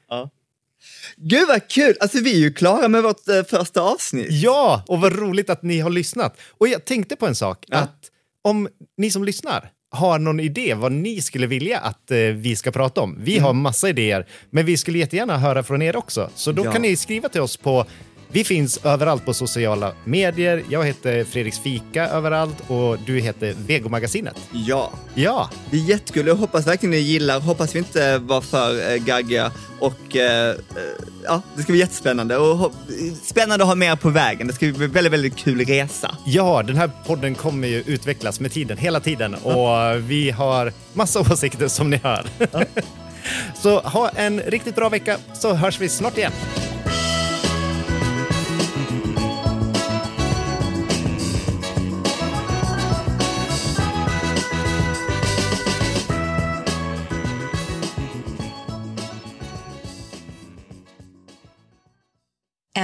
Speaker 1: Gud vad kul! Alltså vi är ju klara med vårt eh, första avsnitt.
Speaker 2: Ja, och vad roligt att ni har lyssnat. Och jag tänkte på en sak, att om ni som lyssnar har någon idé vad ni skulle vilja att eh, vi ska prata om. Vi har massa idéer, men vi skulle jättegärna höra från er också. Så då
Speaker 1: Ja.
Speaker 2: kan ni skriva till oss på vi finns överallt på sociala medier. Jag heter Fredriks Fika överallt och du heter Vegomagasinet.
Speaker 1: Ja,
Speaker 2: Ja,
Speaker 1: det är jättekul. Jag hoppas verkligen ni gillar. Hoppas vi inte var för eh, gaggiga. Och eh, eh, ja, det ska bli jättespännande. Och spännande att ha med er på vägen. Det ska bli en väldigt, väldigt kul resa.
Speaker 2: Ja, den här podden kommer ju utvecklas med tiden, hela tiden. Och vi har massa åsikter som ni hör. så ha en riktigt bra vecka så hörs vi snart igen.